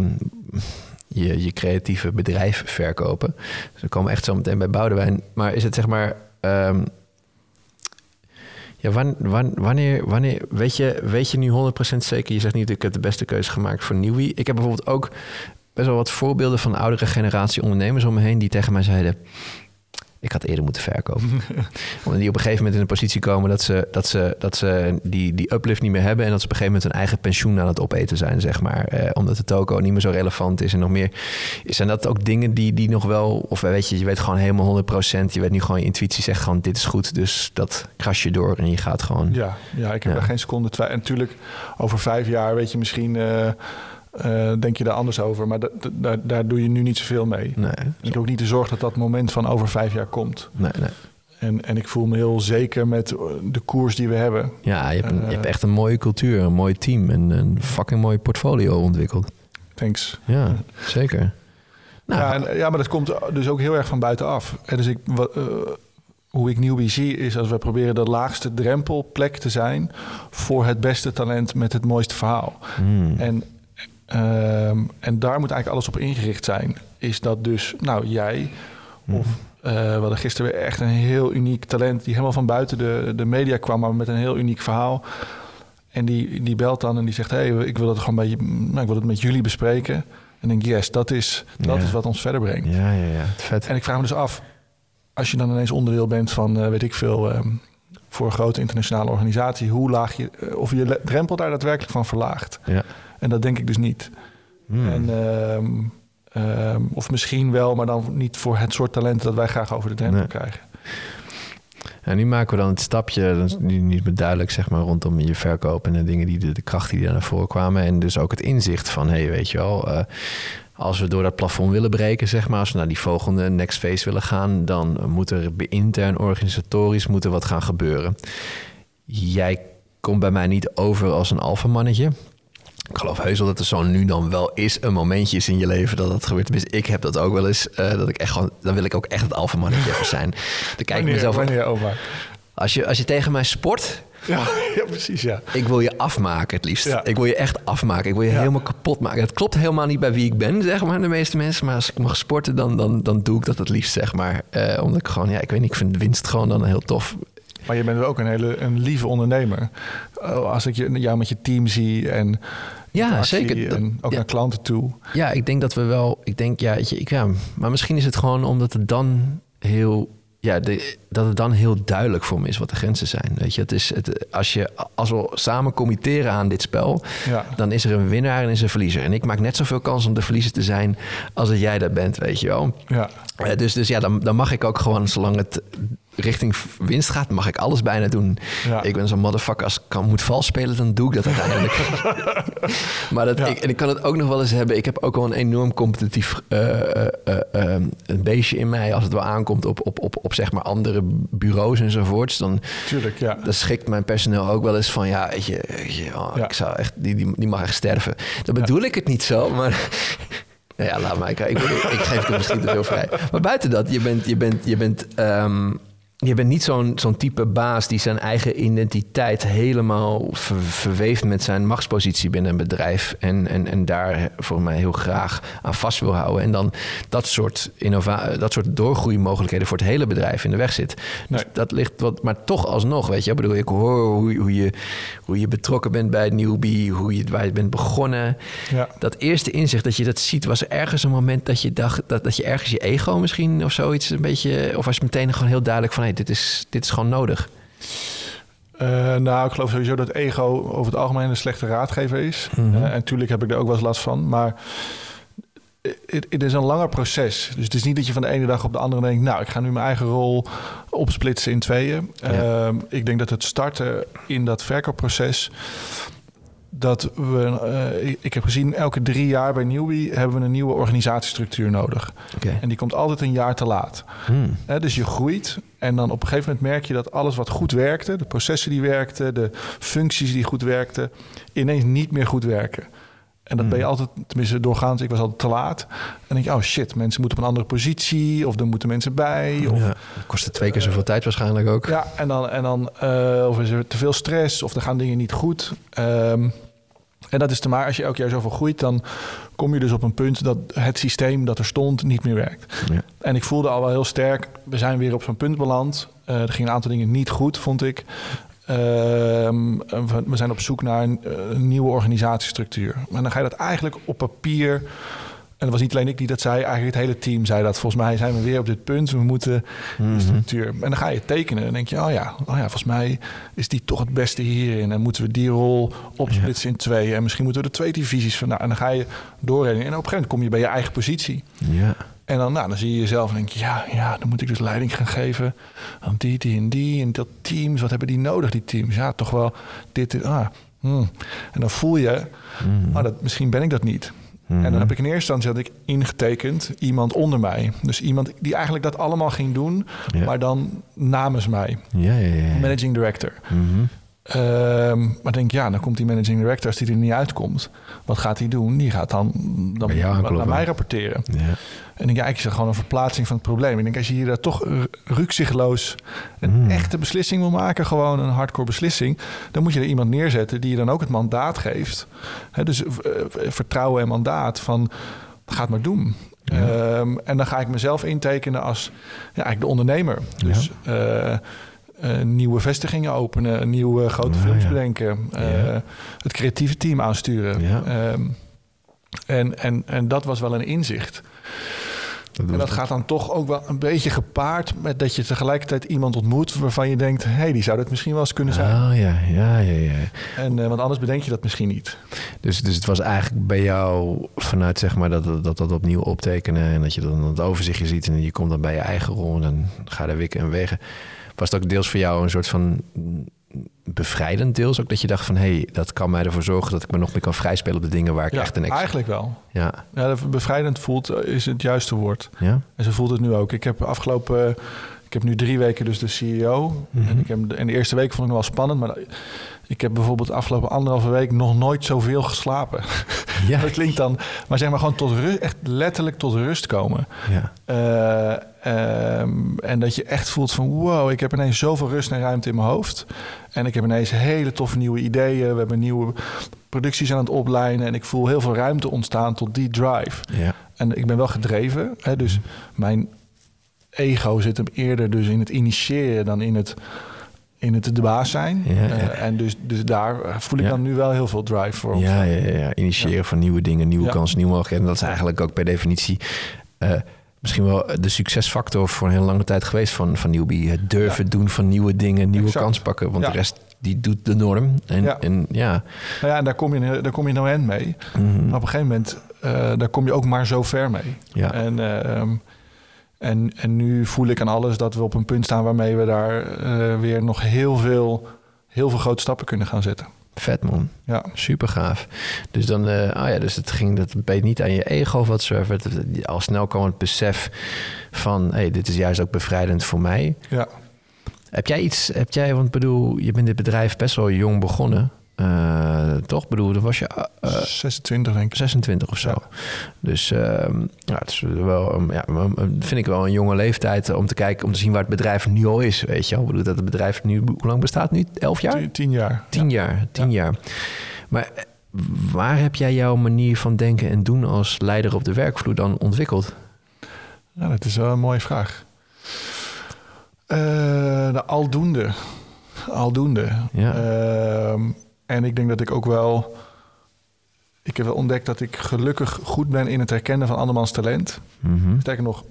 je, je creatieve bedrijf verkopen. Dus we komen echt zo meteen bij Boudewijn. Maar is het zeg maar. Um, ja, wanneer, wanneer, wanneer weet, je, weet je nu 100% zeker? Je zegt niet, ik heb de beste keuze gemaakt voor Nieuwie. Ik heb bijvoorbeeld ook best wel wat voorbeelden van oudere generatie ondernemers om me heen die tegen mij zeiden: ik had eerder moeten verkopen. Omdat die op een gegeven moment in een positie komen dat ze, dat ze, dat ze die, die uplift niet meer hebben. En dat ze op een gegeven moment hun eigen pensioen aan het opeten zijn, zeg maar. Eh, omdat de toko niet meer zo relevant is en nog meer. Zijn dat ook dingen die, die nog wel. Of weet je, je weet gewoon helemaal 100%. Je weet nu gewoon, je intuïtie zegt gewoon: dit is goed. Dus dat kras je door en je gaat gewoon. Ja, ja ik heb Ja. er geen seconde twijfel. En natuurlijk, over vijf jaar weet je misschien. eh, eh, denk je daar anders over, maar da- da- daar, daar doe je nu niet zoveel mee. Nee, En ik heb ook niet de zorg dat dat moment van over vijf jaar komt. nee, nee. En, en ik voel me heel zeker met eh, de koers die we hebben. Ja, je hebt, een, je Eh. hebt echt een mooie cultuur, een mooi team en een fucking mooi portfolio ontwikkeld. Thanks. Ja, zeker. Nou, ja, en, ja, maar dat komt dus ook heel erg van buitenaf. En dus ik, wat, hoe ik Newbie zie is als we proberen de laagste drempelplek te zijn voor het beste talent met het mooiste verhaal. hmm, En, ehm, en daar moet eigenlijk alles op ingericht zijn. Is dat dus, nou jij of eh, we hadden gisteren weer echt een heel uniek talent die helemaal van buiten de, de media kwam, maar met een heel uniek verhaal. En die, die belt dan en die zegt: Hé, hey, ik wil het gewoon bij nou, ik wil het met jullie bespreken. En denk, yes, dat is, dat Ja. is wat ons verder brengt. ja, ja, ja. Vet. En ik vraag me dus af, als je dan ineens onderdeel bent van, eh, weet ik veel, ehm, voor een grote internationale organisatie, hoe laag je, eh, of je drempel daar daadwerkelijk van verlaagt. Ja. En dat denk ik dus niet. Hmm. En, ehm, ehm, of misschien wel, maar dan niet voor het soort talent dat wij graag over de drempel Nee. krijgen. En nu maken we dan het stapje, dat is nu niet meer duidelijk, zeg maar, rondom je verkoop en de dingen die de, de krachten die daar naar voren kwamen. En dus ook het inzicht van, hé, hey, weet je wel, eh, als we door dat plafond willen breken, zeg maar, als we naar die volgende next phase willen gaan, dan moet er intern organisatorisch moet er wat gaan gebeuren. Jij komt bij mij niet over als een alfamannetje. Ik geloof heus wel dat er zo nu dan wel is een momentje is in je leven dat dat gebeurt. Tenminste, ik heb dat ook wel eens. eh, dat ik echt gewoon, dan wil ik ook echt het alfamannetje even zijn. Dan kijk ik mezelf wanneer, oma? als je, als je tegen mij sport, Ja, ja, precies, ja. ik wil je afmaken het liefst. Ja. Ik wil je echt afmaken. Ik wil je Ja. helemaal kapot maken. Het klopt helemaal niet bij wie ik ben, zeg maar, de meeste mensen. Maar als ik mag sporten, dan, dan, dan doe ik dat het liefst, zeg maar. Eh, omdat ik gewoon, ja, ik weet niet, ik vind winst gewoon dan heel tof. Maar je bent ook een hele een lieve ondernemer. Oh, Als ik jou met je team zie en Ja, zeker. Dat- En ook ja. naar klanten toe. Ja, ik denk dat we wel. Ik denk, ja, ik, ja, maar misschien is het gewoon omdat het dan heel. Ja, de, dat het dan heel duidelijk voor me is wat de grenzen zijn. Weet je, het is het, als, je, als we samen committeren aan dit spel, Ja. dan is er een winnaar en is er een verliezer. En ik maak net zoveel kans om de verliezer te zijn als dat jij dat bent, weet je wel. Ja. Eh, dus, dus ja, dan, dan mag ik ook gewoon, zolang het richting winst gaat, mag ik alles bijna doen. Ja. Ik ben zo'n motherfucker, als ik kan, moet vals spelen, dan doe ik dat uiteindelijk. maar dat, Ja. ik, en ik kan het ook nog wel eens hebben. Ik heb ook wel een enorm competitief eh, eh, eh, eh, een beestje in mij als het wel aankomt op, op, op, op zeg maar andere bureaus enzovoorts. Dan, Tuurlijk, ja. dan schikt mijn personeel ook wel eens van ja, weet je, weet je, oh, Ja. ik zou echt, die, die, die mag echt sterven. Dan bedoel ik het niet zo, maar. Ja, laat maar. Ik, ik, ik geef het misschien te veel vrij. Maar buiten dat, je bent, je bent, je bent, ehm, je bent niet zo'n zo'n type baas die zijn eigen identiteit helemaal ver- verweeft met zijn machtspositie binnen een bedrijf. En, en, en daar volgens mij heel graag aan vast wil houden. En dan dat soort, innova dat soort doorgroeimogelijkheden voor het hele bedrijf in de weg zit. Dus Nee. dat ligt wat, maar toch alsnog, weet je. Ik bedoel, ik hoor hoe, hoe, je, hoe je betrokken bent bij Newbie, hoe je, waar je bent begonnen. Ja. Dat eerste inzicht dat je dat ziet, was er ergens een moment dat je dacht dat, dat je ergens je ego misschien of zoiets een beetje, of was het meteen gewoon heel duidelijk van, dit, is, dit is gewoon nodig. Eh, nou, ik geloof sowieso dat ego over het algemeen een slechte raadgever is. Mhm. Eh, en natuurlijk heb ik er ook wel eens last van. Maar het, is een langer proces. Dus het is niet dat je van de ene dag op de andere denkt... nou, ik ga nu mijn eigen rol opsplitsen in tweeën. Ja. Ehm, ik denk dat het starten in dat verkoopproces... dat we... eh, ik, heb gezien, elke drie jaar bij Newbie... hebben we een nieuwe organisatiestructuur nodig. Oké. En die komt altijd een jaar te laat. Hmm. Dus je groeit en dan op een gegeven moment merk je dat alles wat goed werkte, de processen die werkten, de functies die goed werkten, ineens niet meer goed werken. En dat ben je altijd, tenminste doorgaans, ik was altijd te laat. En dan denk je, oh shit, mensen moeten op een andere positie, of er moeten mensen bij. Of, Ja, dat kostte twee keer zoveel tijd waarschijnlijk ook. ja, en dan, en dan eh, of is er te veel stress, of er gaan dingen niet goed. Ehm, en dat is te maar als je elk jaar zoveel groeit, dan kom je dus op een punt dat het systeem dat er stond niet meer werkt. Ja. En ik voelde al wel heel sterk, we zijn weer op zo'n punt beland. Eh, er gingen een aantal dingen niet goed, vond ik. Ehm, we- zijn op zoek naar een, eh, een nieuwe organisatiestructuur. Maar dan ga je dat eigenlijk op papier. En dat was niet alleen ik die dat zei, eigenlijk het hele team zei dat. Volgens mij zijn we weer op dit punt. We moeten Mhm. structuur. En dan ga je tekenen. En dan denk je, oh ja, oh ja, volgens mij is die toch het beste hierin. En moeten we die rol opsplitsen in twee. En misschien moeten we er twee divisies van. Nou, en dan ga je doorrennen. En op een gegeven moment kom je bij je eigen positie. Ja. En dan, nou, dan zie je jezelf en denk je, ja, ja, dan moet ik dus leiding gaan geven aan die, die en die. En dat teams, wat hebben die nodig, die teams? Ja, toch wel dit, dit ah. hmm. En dan voel je, Mhm. ah, dat, misschien ben ik dat niet. Mhm. En dan heb ik in eerste instantie had ik ingetekend iemand onder mij. Dus iemand die eigenlijk dat allemaal ging doen, Ja. maar dan namens mij. Ja, ja, ja. ja. Managing director. Mhm. Ehm, maar denk ja, dan komt die managing director als die er niet uitkomt. Wat gaat hij doen? Die gaat dan, dan naar mij rapporteren. Ja. En ik ja, ik zeg gewoon een verplaatsing van het probleem. Ik denk, als je hier toch ru- rukzichtloos een Mm. echte beslissing wil maken, gewoon een hardcore beslissing, dan moet je er iemand neerzetten die je dan ook het mandaat geeft. Dus eh, vertrouwen en mandaat van, ga het maar doen. Ja. Ehm, en dan ga ik mezelf intekenen als ja, eigenlijk de ondernemer. Dus eh, nieuwe vestigingen openen, nieuwe grote Ja, films ja. bedenken, eh, het creatieve team aansturen. Ehm, en, en, en dat was wel een inzicht. en dat gaat dan toch ook wel een beetje gepaard met dat je tegelijkertijd iemand ontmoet waarvan je denkt, hé, hey, die zou dat misschien wel eens kunnen zijn. Oh ja, ja, ja, ja. En, uh, want anders bedenk je dat misschien niet. Dus, dus het was eigenlijk bij jou vanuit zeg maar dat dat, dat opnieuw optekenen en dat je dan het overzichtje ziet en je komt dan bij je eigen rol en dan ga je wikken en wegen. Was het ook deels voor jou een soort van bevrijdend deels ook dat je dacht van hé, hey, dat kan mij ervoor zorgen dat ik me nog meer kan vrijspelen op de dingen waar ik echt een Eigenlijk wel. Ja. ja, bevrijdend voelt eh, is het juiste woord. Ja. En ze voelt het nu ook. Ik heb afgelopen, ik heb nu drie weken dus de CEO. Mhm. En ik heb in de eerste week vond ik wel spannend, maar ik heb bijvoorbeeld de afgelopen anderhalve week nog nooit zoveel geslapen. Ja. dat klinkt dan, maar zeg maar gewoon tot rust, echt letterlijk tot rust komen. Ja. Uh, en dat je echt voelt van wow, ik heb ineens zoveel rust en ruimte in mijn hoofd. En ik heb ineens hele toffe nieuwe ideeën. We hebben nieuwe producties aan het oplijnen. En ik voel heel veel ruimte ontstaan tot die drive. Ja. En ik ben wel gedreven. Hè, dus mijn ego zit hem eerder dus in het initiëren dan in het in het de baas zijn. Ja, ja. Uh, en dus, dus daar voel ik Ja. dan nu wel heel veel drive voor. Ja, ja, ja, initiëren van nieuwe dingen, nieuwe kansen, nieuwe mogelijkheden. En dat is eigenlijk ook per definitie eh, misschien wel de succesfactor voor een hele lange tijd geweest van, van Newbie. Het durven doen van nieuwe dingen, nieuwe Exact. kans pakken. Want Ja. de rest die doet de norm. En Ja. en, ja. Nou ja, en daar kom je, daar kom je nou end mee. Mhm. Maar op een gegeven moment, eh, daar kom je ook maar zo ver mee. ja. En, ehm, en, en nu voel ik aan alles dat we op een punt staan waarmee we daar eh, weer nog heel veel, heel veel grote stappen kunnen gaan zetten. Vet man. Ja, Super gaaf. Dus dan, eh ah ja, dus het ging, dat beet niet aan je ego of het- Al snel kwam het besef van, hey, dit is juist ook bevrijdend voor mij. ja. Heb jij iets, heb jij, want ik bedoel, je bent dit bedrijf best wel jong begonnen. Eh, toch? Ik bedoel, dan was je eh, eh, 26 denk ik. 26 of zo. Ja. Dus ehm, ja, het is wel, um, ja, vind ik wel een jonge leeftijd om te kijken, om te zien waar het bedrijf nu al is. Weet je wel? Ik bedoel dat het bedrijf nu, hoe lang bestaat nu? Elf jaar? Tien, tien jaar. Tien jaar, tien jaar. Maar eh, waar heb jij jouw manier van denken en doen als leider op de werkvloer dan ontwikkeld? Ja, dat is wel een mooie vraag. Eh, de aldoende. Aldoende. Ja. En ik denk dat ik ook wel... Ik heb wel ontdekt dat ik gelukkig goed ben in het herkennen van andermans talent. Mhm. Sterker nog,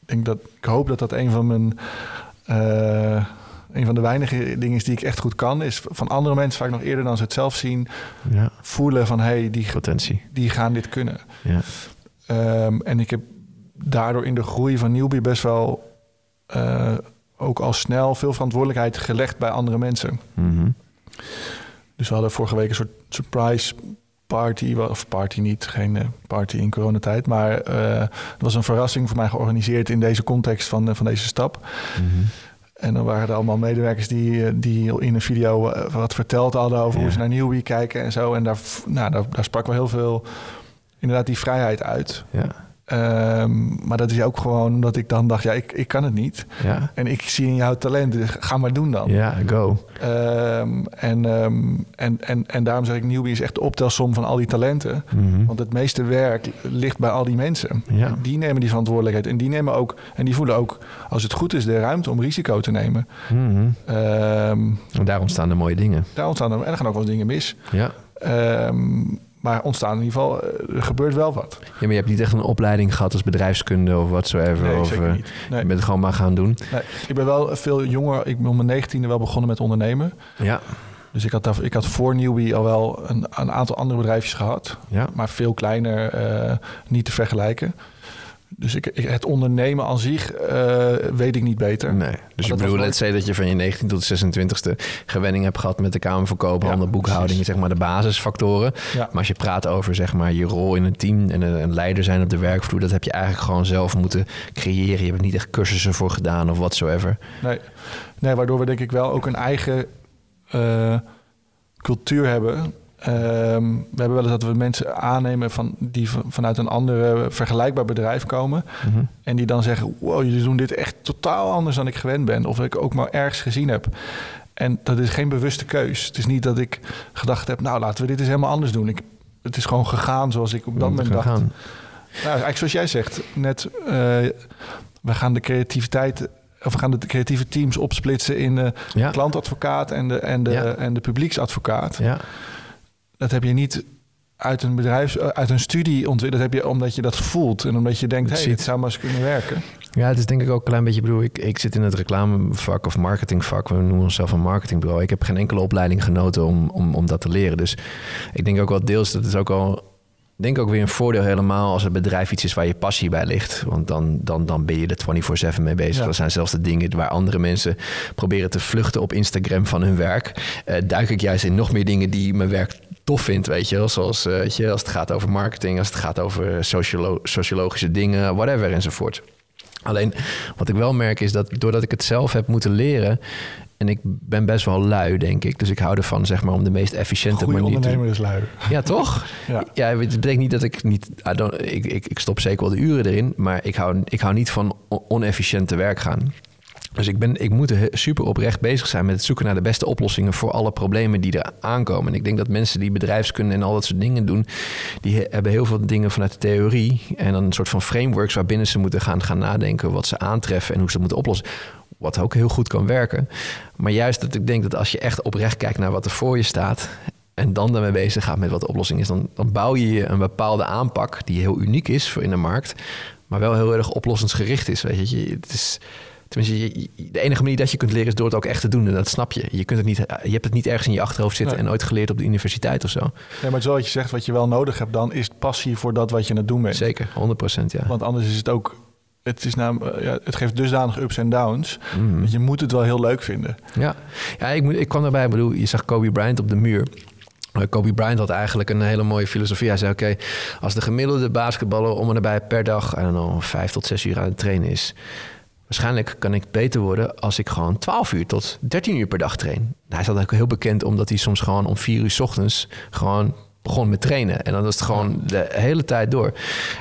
ik, denk dat, ik hoop dat dat een van mijn... eh, een van de weinige dingen is die ik echt goed kan... is van andere mensen vaak nog eerder dan ze het zelf zien... Ja, voelen van... hey, die, potentie. die gaan dit kunnen. Ja. Ehm, en ik heb daardoor in de groei van Newbie best wel eh, ook al snel veel verantwoordelijkheid gelegd bij andere mensen. Mhm. Dus we hadden vorige week een soort surprise party, of party niet, geen eh, party in coronatijd, maar eh het was een verrassing voor mij georganiseerd in deze context van, eh, van deze stap. Mhm. En dan waren er allemaal medewerkers die, die in een video wat verteld hadden over Ja. hoe ze naar Newbie kijken en zo. En daar, nou, daar, daar sprak wel heel veel, inderdaad, die vrijheid uit. Ja. Ehm, maar dat is ook gewoon omdat ik dan dacht, ja, ik, ik kan het niet. Ja. En ik zie in jou talent, dus ga maar doen dan. ja, go. Ehm, en, ehm, en, en, en daarom zeg ik, Newbie is echt de optelsom van al die talenten. Mhm. Want het meeste werk ligt bij al die mensen. Ja. Die nemen die verantwoordelijkheid. En die nemen ook, en die voelen ook, als het goed is, de ruimte om risico te nemen. Mhm. En daar ontstaan de mooie dingen. daar ontstaan er, en er gaan ook wel eens dingen mis. Ja. Maar ontstaan in ieder geval, eh, er gebeurt wel wat. ja, maar je hebt niet echt een opleiding gehad als bedrijfskunde of whatsoever. Nee, of, zeker eh, niet. Nee. Je bent het gewoon maar gaan doen. Nee, ik ben wel veel jonger. Ik ben op mijn negentiende wel begonnen met ondernemen. Ja. Dus ik had, daar, ik had voor Newbie al wel een, een aantal andere bedrijfjes gehad. Ja. Maar veel kleiner, eh, niet te vergelijken. Dus ik, ik- het ondernemen aan zich eh, weet ik niet beter. Nee. Dus dat ik was bedoel, nooit- let's say dat je van je 19 tot 26e gewenning hebt gehad met de kamerverkoop, Ja, handel, boekhouding, precies. zeg maar de basisfactoren. Ja. Maar als je praat over zeg maar je rol in een team en een, leider zijn op de werkvloer, dat heb je eigenlijk gewoon zelf moeten creëren. Je hebt er niet echt cursussen voor gedaan of whatsoever. Nee. nee, waardoor we denk ik wel ook een eigen eh, cultuur hebben. Ehm, we hebben wel eens dat we mensen aannemen van, die van- vanuit een andere vergelijkbaar bedrijf komen. Mhm. En die dan zeggen, wow, jullie doen dit echt totaal anders dan ik gewend ben. Of dat ik ook maar ergens gezien heb. En dat is geen bewuste keus. Het is niet dat ik gedacht heb, nou laten we dit eens helemaal anders doen. Ik, het is gewoon gegaan zoals ik op dat moment dacht. Nou, eigenlijk zoals jij zegt, net, eh, we gaan de creativiteit, of we gaan de creatieve teams opsplitsen in de Ja. klantadvocaat en de, en de, Ja. en de publieksadvocaat. Ja. Dat heb je niet uit een bedrijf, uit een studie ontwikkeld. Dat heb je omdat je dat voelt en omdat je denkt, hé, hey, het zou maar eens kunnen werken. Ja, het is denk ik ook een klein beetje. Bedoel, ik, ik zit in het reclamevak of marketingvak. We noemen onszelf een marketingbureau. Ik heb geen enkele opleiding genoten om, om, om dat te leren. Dus ik denk ook wel deels dat is ook al. Denk ook weer een voordeel helemaal als het bedrijf iets is waar je passie bij ligt. Want dan, dan, dan ben je er 24-7 mee bezig. Ja. Dat zijn zelfs de dingen waar andere mensen proberen te vluchten op Instagram van hun werk. Uh, duik ik juist in nog meer dingen die mijn werk tof vind, weet je wel. Zoals uh, weet je, als het gaat over marketing, als het gaat over sociolo sociologische dingen, whatever enzovoort. Alleen wat ik wel merk is dat doordat ik het zelf heb moeten leren. En ik ben best wel lui, denk ik. Dus ik hou ervan, zeg maar, om de meest efficiënte Goeie manier ondernemer is lui. Ja, toch? Ja. ja, het betekent niet dat ik niet... Ik, ik, ik stop zeker wel de uren erin. Maar ik hou, ik hou niet van onefficiënt te werk gaan. Dus ik, ben, ik moet super oprecht bezig zijn met het zoeken naar de beste oplossingen voor alle problemen die er aankomen. En ik denk dat mensen die bedrijfskunde en al dat soort dingen doen, die hebben heel veel dingen vanuit de theorie en dan een soort van frameworks waarbinnen ze moeten gaan, gaan nadenken wat ze aantreffen en hoe ze dat moeten oplossen. Wat ook heel goed kan werken. Maar juist dat ik denk dat als je echt oprecht kijkt naar wat er voor je staat en dan daarmee bezig gaat met wat de oplossing is, dan, dan bouw je een bepaalde aanpak die heel uniek is voor in de markt, maar wel heel erg oplossingsgericht is. Weet je, het is Tenminste, de enige manier dat je kunt leren is door het ook echt te doen. En dat snap je. Je, kunt het niet, je hebt het niet ergens in je achterhoofd zitten en ooit geleerd op de universiteit of zo. Nee, maar zoals je zegt, wat je wel nodig hebt dan, is passie voor dat wat je aan het doen bent. Zeker, 100% ja. Want anders is het ook het, is namelijk, ja, het geeft dusdanig ups en downs. Mm. je moet het wel heel leuk vinden. Ja, ja ik, moet, ik kwam erbij. Ik bedoel, je zag Kobe Bryant op de muur. Kobe Bryant had eigenlijk een hele mooie filosofie. Hij zei: Oké, als de gemiddelde basketballer om en nabij per dag, I don't know, vijf tot zes uur aan het trainen is, Waarschijnlijk kan ik beter worden als ik gewoon 12 uur tot 13 uur per dag train. Hij is ook heel bekend omdat hij soms gewoon om 4 uur s ochtends gewoon begon met trainen. En dan was het gewoon de hele tijd door.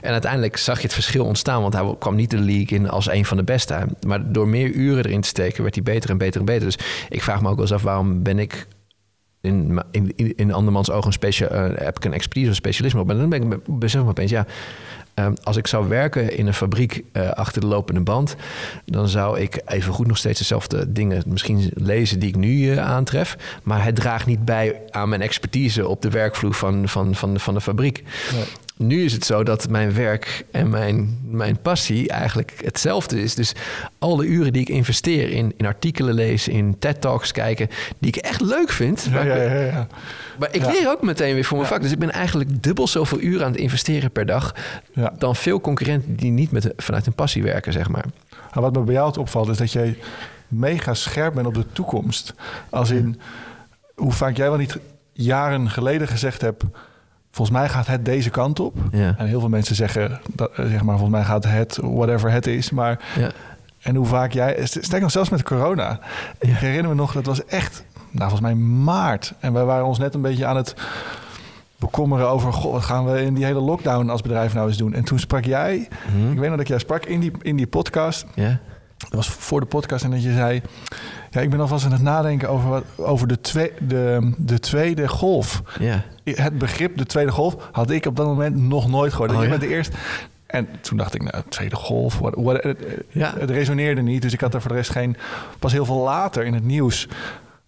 En uiteindelijk zag je het verschil ontstaan, want hij kwam niet de league in als een van de beste. Maar door meer uren erin te steken, werd hij beter en beter en beter. Dus ik vraag me ook wel eens af, waarom ben ik in, in, in andermans ogen een special, uh, heb ik een expertise of specialisme op. En dan ben ik besef me opeens, ja, Ehm, als ik zou werken in een fabriek uh, achter de lopende band, dan zou ik even goed nog steeds dezelfde dingen misschien lezen die ik nu uh, aantref. Maar het draagt niet bij aan mijn expertise op de werkvloer van, van, van, de, van de fabriek. Nu is het zo dat mijn werk en mijn, mijn passie eigenlijk hetzelfde is. Dus alle uren die ik investeer in, in artikelen lezen, in TED-talks kijken, die ik echt leuk vind. Ja, ja, ja, ja. Maar ik leer ook meteen weer voor mijn vak. Dus ik ben eigenlijk dubbel zoveel uren aan het investeren per dag dan veel concurrenten die niet met, vanuit hun passie werken, zeg maar. Nou, wat me bij jou opvalt is dat jij mega scherp bent op de toekomst. Als in hoe vaak jij wel niet jaren geleden gezegd hebt volgens mij gaat het deze kant op. Ja. En heel veel mensen zeggen, dat, eh, zeg maar, volgens mij gaat het whatever het is. Maar ja. en hoe vaak jij, sterk nog zelfs met corona. Ik herinner me nog, dat was echt, nou volgens mij maart. En wij waren ons net een beetje aan het bekommeren over, goh, wat gaan we in die hele lockdown als bedrijf nou eens doen? En toen sprak jij, Mhm. ik weet nog dat jij sprak in die, in die podcast. Ja. Dat was voor de podcast en dat je zei... Ja, ik ben alvast aan het nadenken over, wat, over de, twee, de, de tweede golf. Ja. Het begrip de tweede golf had ik op dat moment nog nooit gehoord. Oh, je ja? bent de eerste... En toen dacht ik, nou, tweede golf, what, what, het, Ja. het resoneerde niet. Dus ik had er voor de rest geen... Pas heel veel later in het nieuws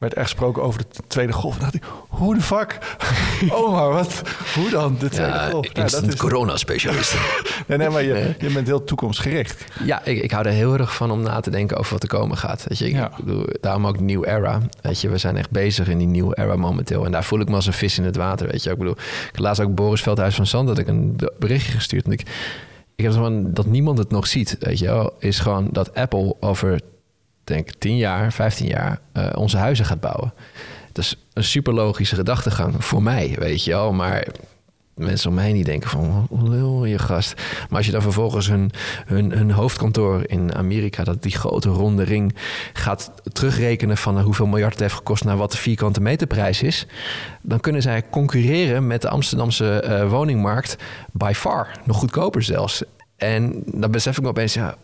werd er gesproken over de tweede golf. En dacht ik, hoe de fuck? Oh, maar wat? Hoe dan, de tweede Ja, golf? Nou, instant corona-specialist. Nee, nee, maar je, Nee. je bent heel toekomstgericht. Ja, ik, ik hou er heel erg van om na te denken over wat er komen gaat. Weet je, ik, Ja. bedoel, daarom ook New Era. Weet je, we zijn echt bezig in die New Era momenteel. En daar voel ik me als een vis in het water. Weet je, ik bedoel, ik laatst ook Boris Veldhuis van Zand dat ik een berichtje gestuurd. En ik, ik heb gewoon dat niemand het nog ziet. Weet je, wel, is gewoon dat Apple over denk ik 10 jaar, 15 jaar eh, onze huizen gaat bouwen. Dat is een super logische gedachtegang voor mij, weet je wel. Maar mensen om heen die denken van, lul je gast. Maar als je dan vervolgens hun, hun, hun hoofdkantoor in Amerika... dat die grote ronde ring gaat terugrekenen... van hoeveel miljard het heeft gekost... naar wat de vierkante meterprijs is... dan kunnen zij concurreren met de Amsterdamse eh, woningmarkt... by far, nog goedkoper zelfs. En dan besef ik me opeens... Ja,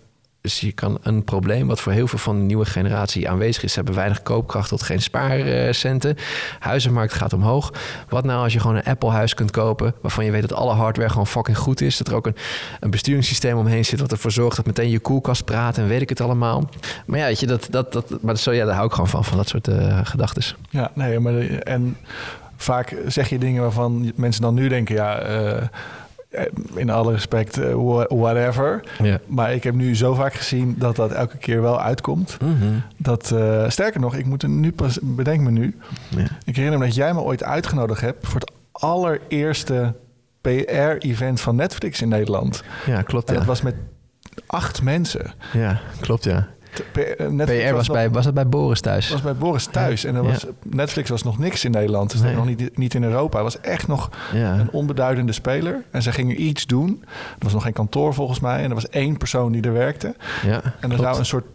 dus je kan een probleem wat voor heel veel van de nieuwe generatie aanwezig is. Ze hebben weinig koopkracht tot geen spaarcenten. Huizenmarkt gaat omhoog. Wat nou als je gewoon een Apple-huis kunt kopen... waarvan je weet dat alle hardware gewoon fucking goed is. Dat er ook een, een besturingssysteem omheen zit... wat ervoor zorgt dat meteen je koelkast praat en weet ik het allemaal. Maar ja, weet je, dat, dat, dat, maar zo, ja, daar hou ik gewoon van, van dat soort uh, gedachten. Ja, nee, maar de- en vaak zeg je dingen waarvan mensen dan nu denken, ja, uh, in alle respect, uh, whatever. Ja. Maar ik heb nu zo vaak gezien dat dat elke keer wel uitkomt. Mhm. Dat, uh, sterker nog, ik moet er nu pas, bedenk me nu. Ja. Ik herinner me dat jij me ooit uitgenodigd hebt voor het allereerste PR-event van Netflix in Nederland. Ja, klopt. En Ja, dat was met acht mensen. ja klopt. Ja. Netflix PR was, nog- bij, was het bij Boris thuis? was bij Boris thuis. En er was, Netflix was nog niks in Nederland. Dus Nee. nog niet, niet in Europa. Hij was echt nog Ja. een onbeduidende speler. En zij gingen iets doen. Er was nog geen kantoor volgens mij. En er was één persoon die er werkte. ja, En er zou een soort...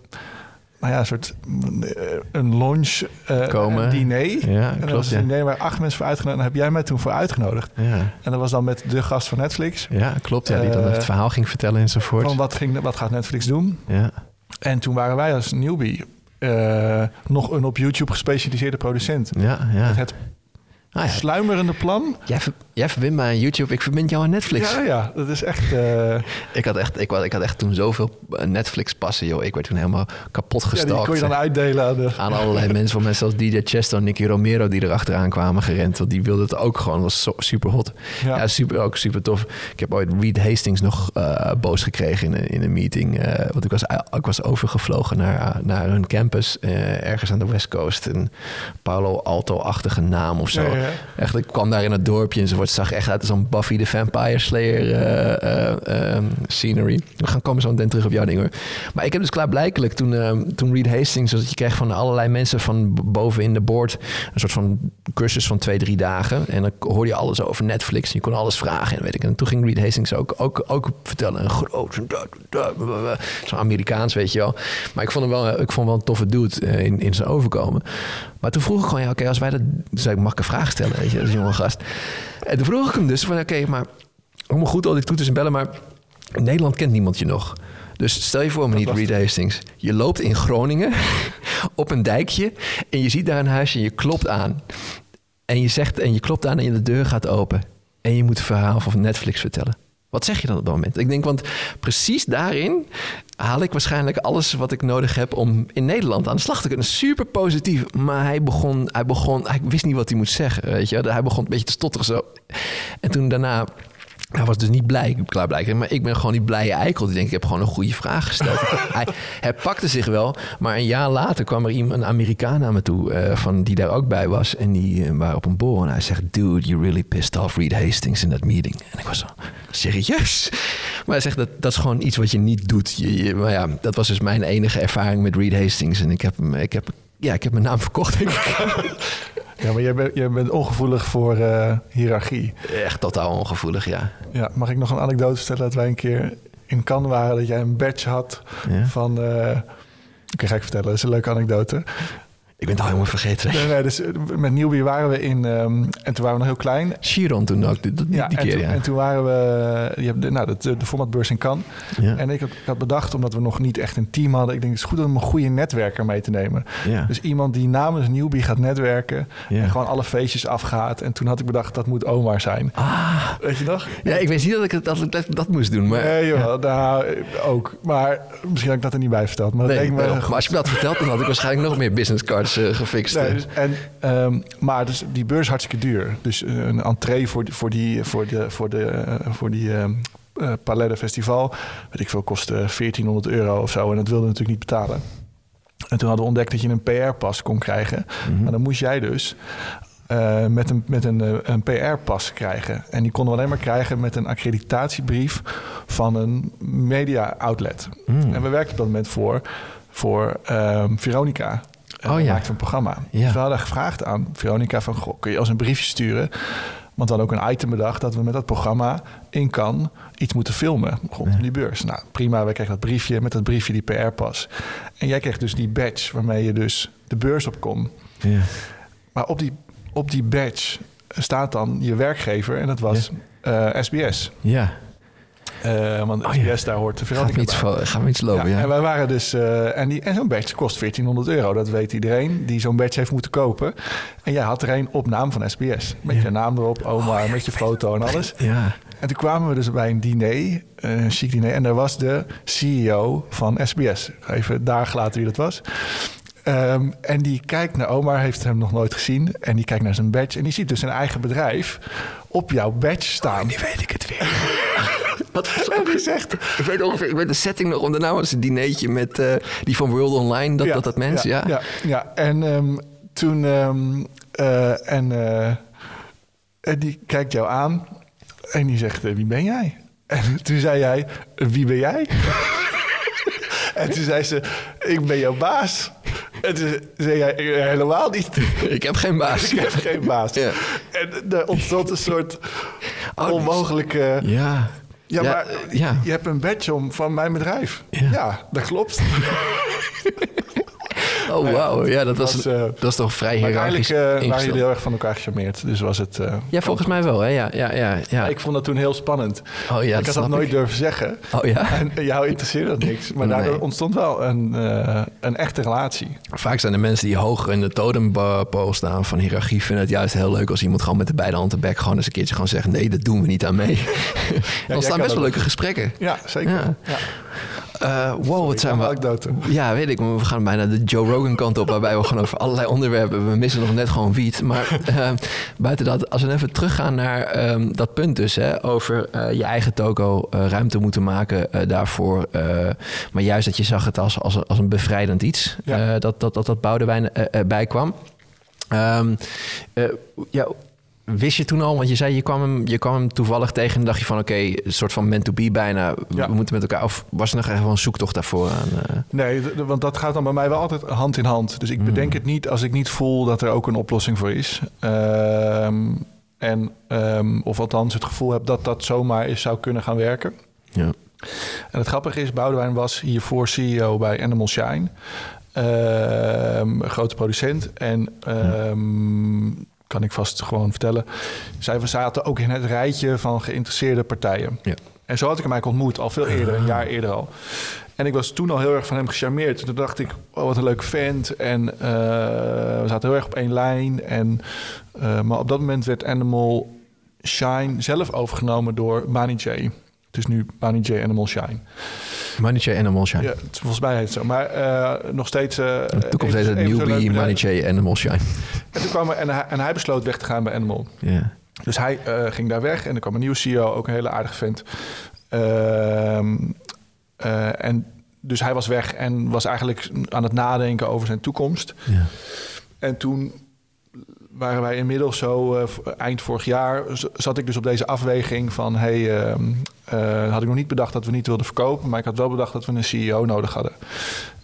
Nou ja, een soort... eh, Een lunch, eh, Komen. een diner. Ja, en dat klopt. was Ja. een diner waar acht mensen voor uitgenodigd. En daar heb jij mij toen voor uitgenodigd. Ja. En dat was dan met de gast van Netflix. ja, klopt. Ja, die dan Eh, het verhaal ging vertellen enzovoort. Van wat, ging, wat gaat Netflix doen? Ja. En toen waren wij als newbie... eh, nog een op YouTube gespecialiseerde producent. Ja, ja. Met het Ah, ja. sluimerende plan. Jij, jij verbindt mij aan YouTube, ik verbind jou aan Netflix. Ja, ja, dat is echt. eh, Ik, had echt, ik, was, ik had echt toen zoveel Netflix-passen, joh. Ik werd toen helemaal kapot ja, die gestalkt. kon je dan uitdelen aan de. aan allerlei mensen, van mensen als DJ Chesto en Nicky Romero die erachteraan kwamen gerend. Want die wilden het ook gewoon. Dat was zo, super hot. Ja. Ja, super, ook super tof. Ik heb ooit Reed Hastings nog eh, boos gekregen in een, in een meeting. eh, want ik was, ik was overgevlogen naar, naar hun campus eh, ergens aan de West Coast. Een Paolo Alto-achtige naam of zo. Ja, ja. Echt, ik kwam daar in het dorpje enzovoort. Het zag echt uit als een Buffy the Vampire Slayer eh, eh, eh, scenery. We gaan komen zo meteen terug op jouw ding hoor. Maar ik heb dus klaarblijkelijk toen, eh, toen Reed Hastings... dat je kreeg van allerlei mensen van boven in de board... een soort van cursus van twee, drie dagen. En dan hoorde je alles over Netflix. Je kon alles vragen en weet ik. En toen ging Reed Hastings ook, ook, ook vertellen. Een groot, zo'n Amerikaans, weet je wel. Maar ik vond hem wel, ik vond hem wel een toffe dude eh, in, in zijn overkomen. Maar toen vroeg ik gewoon, ja, oké, als wij dat... Toen zei ik, een vraag stellen, weet je, als jonge gast. En toen vroeg ik hem dus van, oké, maar... Allemaal goed, al die toeters en bellen, maar... In Nederland kent niemand je nog. Dus stel je voor, me niet, was Reed Hastings. Je loopt in Groningen op een dijkje... en je ziet daar een huisje en je klopt aan. En je zegt, en je klopt aan en de deur gaat open. En je moet het verhaal van Netflix vertellen. Wat zeg je dan op dat moment? Ik denk, want precies daarin haal ik waarschijnlijk alles wat ik nodig heb om in Nederland aan de slag te kunnen. Super positief. Maar hij begon, hij begon, hij wist niet wat hij moest zeggen. Weet je? Hij begon een beetje te stotteren zo. En toen daarna. Hij was dus niet blij, klaarblijkelijk. Maar ik ben gewoon die blije eikel. Die denkt, ik heb gewoon een goede vraag gesteld. hij, hij pakte zich wel. Maar een jaar later kwam er iemand, een Amerikaan naar me toe... eh, van, die daar ook bij was. En die eh, waren op een borrel. En hij zegt, dude, you really pissed off Reed Hastings in that meeting. En ik was zo, serieus? Maar hij zegt, dat, dat is gewoon iets wat je niet doet. Je, je- maar ja, dat was dus mijn enige ervaring met Reed Hastings. En ik heb, hem- ik heb, ja, ik heb mijn naam verkocht, denk ik. Ja, maar jij bent, jij bent ongevoelig voor eh, hiërarchie. Echt totaal ongevoelig, ja. Ja, mag ik nog een anekdote vertellen dat wij een keer in Cannes waren dat jij een badge had Ja. van. eh, Oké, ga ik vertellen. Dat is een leuke anekdote. Ik ben het al helemaal vergeten. Nee, nee, dus met Nieuwbier waren we in. ehm, en toen waren we nog heel klein. Chiron toen ook, die, die, die Ja, en, keer, toen, ja. en toen waren we. Je hebt de, nou, de, de formatbeurs in Cannes. ja. En ik had, had bedacht, omdat we nog niet echt een team hadden. Ik denk, het is goed om een goede netwerker mee te nemen. ja. Dus iemand die namens Newbie gaat netwerken. En gewoon alle feestjes afgaat. En toen had ik bedacht, dat moet Omar zijn. Ah, Weet je nog? ja, ik weet niet dat ik het- dat, dat, dat, moest doen, maar... Nee, joh, nou, ook. Maar misschien had ik dat er niet bij verteld. Maar, dat Nee, me maar als je me dat vertelt, dan had ik waarschijnlijk nog meer business cards eh, gefixt. Nee, dus, en, ehm, maar dus die beurs is hartstikke duur. Dus eh, een entree voor, die- voor die, voor de, voor de, eh, voor die ehm eh, Palette Festival, weet ik veel, kostte 1400 euro of zo. En dat wilde natuurlijk niet betalen. En toen hadden we ontdekt dat je een PR-pas kon krijgen. Mhm. Maar dan moest jij dus met een, met een, een PR-pas krijgen. En die konden we alleen maar krijgen met een accreditatiebrief van een media-outlet. Mm. En we werkten op dat moment voor, voor ehm, Veronica. Oh ja. maakte een programma. Ja. Dus we hadden gevraagd aan Veronica van... Goh, kun je als een briefje sturen? Want hadden ook een item bedacht... dat we met dat programma in kan iets moeten filmen rondom Ja. die beurs. Nou, prima. We kregen dat briefje. Met dat briefje die PR-pas. En jij kreeg dus die badge... waarmee je dus de beurs op kon. Ja. Maar op die, op die badge staat dan je werkgever... en dat was eh, SBS. ja. Eh, want Oh ja. SBS, daar hoort de Gaat Veronica me iets, bij. lopen, ja. En wij waren dus. eh, en die, en zo'n badge kost 1400 euro. Dat weet iedereen die zo'n badge heeft moeten kopen. En jij had er een op naam van SBS. Met Ja. je naam erop, oma, met je foto en alles. Ja. En toen kwamen we dus bij een diner, een chic diner. En daar was de CEO van SBS. Even daar gelaten wie dat was. Ehm, en die kijkt naar Omar, heeft hem nog nooit gezien. En die kijkt naar zijn badge. En die ziet dus zijn eigen bedrijf op jouw badge staan. Nu weet ik het weer. Wat was En die zegt... Ik weet, ongeveer, ik weet de setting nog om. Daarna was een dinertje met eh, die van World Online. Dat dat, dat mensen, ja. Ja, ja. en ehm, toen... ehm, eh, en, eh, en die kijkt jou aan. En die zegt, wie ben jij? En toen zei jij, wie ben jij? En toen zei ze, ik ben jouw baas. En toen zei jij, "Eh, helemaal niet. Ik heb geen baas. ik heb geen baas. Ja. En er ontstond een soort Oh, onmogelijke... Ja. Ja, maar ja. je hebt een badge om van mijn bedrijf. Ja. Ja, dat klopt. Oh, wauw. Ja, dat was, was, eh, dat is toch vrij Maar hiërarchisch uiteindelijk eh, waren jullie heel erg van elkaar gecharmeerd. Dus was het... eh, Ja, volgens mij wel, hè? Ja, ja, ja. ja. Ik vond dat toen heel spannend. oh ja, ik had dat nooit ik. durven zeggen. Oh ja? En jou interesseerde dat niks. Maar daardoor ontstond wel een, een echte relatie. Vaak zijn de mensen die hoger in de totempool staan van hiërarchie... vinden het juist heel leuk als iemand gewoon met de beide handen bek... gewoon eens een keertje gewoon zegt... nee, dat doen we niet aan mee. Dan staan best wel leuke gesprekken. Ja, zeker. Ja. Eh, wow, wat zijn we... Ja, weet ik. Maar we gaan bijna de Joe Rogan kant op... waarbij we gewoon over allerlei onderwerpen... we missen nog net gewoon wiet. Maar eh, buiten dat, als we even teruggaan naar ehm, dat punt dus... Hè, over eh, je eigen toko ruimte moeten maken daarvoor. maar juist dat je zag het als, als, als een bevrijdend iets... Ja. dat, dat, dat dat Boudewijn eh, erbij kwam. Ehm, eh, ja, wist je toen al, want je zei je kwam hem, je kwam hem toevallig tegen en dacht je van oké, een soort van meant to be bijna. Ja. We moeten met elkaar. Of was er nog echt wel een zoektocht daarvoor aan? eh? Nee, want dat gaat dan bij mij wel altijd hand in hand. Dus ik Hmm. bedenk het niet als ik niet voel dat er ook een oplossing voor is. Ehm, en, ehm, of althans het gevoel heb dat dat zomaar eens zou kunnen gaan werken. ja. En het grappige is, Boudewijn was hiervoor CEO bij Animal Shine. Een grote producent. En kan ik vast gewoon vertellen. Zij zaten ook in het rijtje van geïnteresseerde partijen. Ja. En zo had ik hem eigenlijk ontmoet, al veel eerder, een jaar eerder al. En ik was toen al heel erg van hem gecharmeerd. Toen dacht ik, oh, wat een leuke vent. En eh, we zaten heel erg op één lijn. En, eh, maar op dat moment werd Animal Shine zelf overgenomen door Bani J. Het is nu Bani J Animal Shine. Manager Animal Shine. Ja, volgens mij heet het zo. Maar eh, nog steeds... eh In de toekomst heet het Newbie bedrijf. Manager Animal Shine. En, toen kwam er, en, hij, en hij besloot weg te gaan bij Animal. Ja. Dus hij eh, ging daar weg en er kwam een nieuwe CEO, ook een hele aardige vent. Ehm, eh, en dus hij was weg en was eigenlijk aan het nadenken over zijn toekomst. Ja. En toen waren wij inmiddels zo, eh, eind vorig jaar, zat ik dus op deze afweging van... hey, ehm, eh, had ik nog niet bedacht dat we niet wilden verkopen... maar ik had wel bedacht dat we een CEO nodig hadden.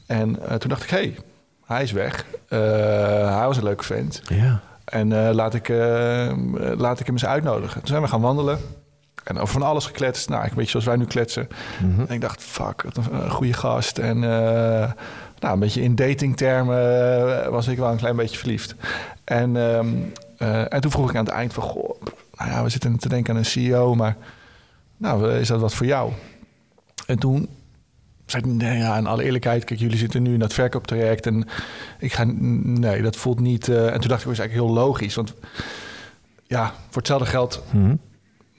En eh, toen dacht ik, hey, hij is weg. Hij was een leuke vent. ja. En laat, ik, laat ik hem eens uitnodigen. Toen zijn we gaan wandelen. En over van alles gekletst. Nou, een beetje zoals wij nu kletsen. Mhm. En ik dacht, fuck, wat een, een goede gast. En nou, een beetje in datingtermen eh, was ik wel een klein beetje verliefd. En, ehm, eh, en toen vroeg ik aan het eind van... Goh, nou ja, we zitten te denken aan een CEO, maar... Nou, is dat wat voor jou? En toen zei ik, nee, ja, in alle eerlijkheid... Kijk, jullie zitten nu in dat verkooptraject en ik ga... Nee, dat voelt niet... eh, en toen dacht ik, is eigenlijk heel logisch. Want ja, voor hetzelfde geld Mhm.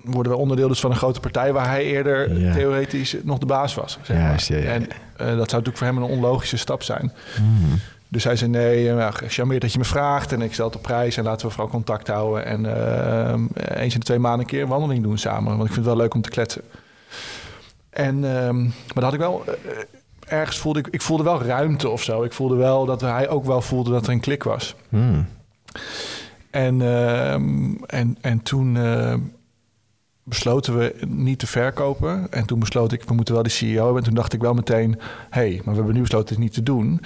Worden we onderdeel dus van een grote partij... waar hij eerder Ja. theoretisch nog de baas was. Zeg maar. Juist, ja. En eh, dat zou natuurlijk voor hem een onlogische stap zijn. Mhm. Dus hij zei, nee, uh, gecharmeerd dat je me vraagt... en ik stel het op prijs en laten we vooral contact houden... en eh, eens in de twee maanden een keer een wandeling doen samen. Want ik vind het wel leuk om te kletsen. En, ehm, maar dat had ik wel... eh, ergens voelde ik... Ik voelde wel ruimte of zo. Ik voelde wel dat hij ook wel voelde dat er een klik was. Mhm. En, ehm, en, en toen eh, besloten we niet te verkopen. En toen besloot ik, we moeten wel de CEO hebben. En toen dacht ik wel meteen, hé, hey, maar we hebben nu besloten het niet te doen.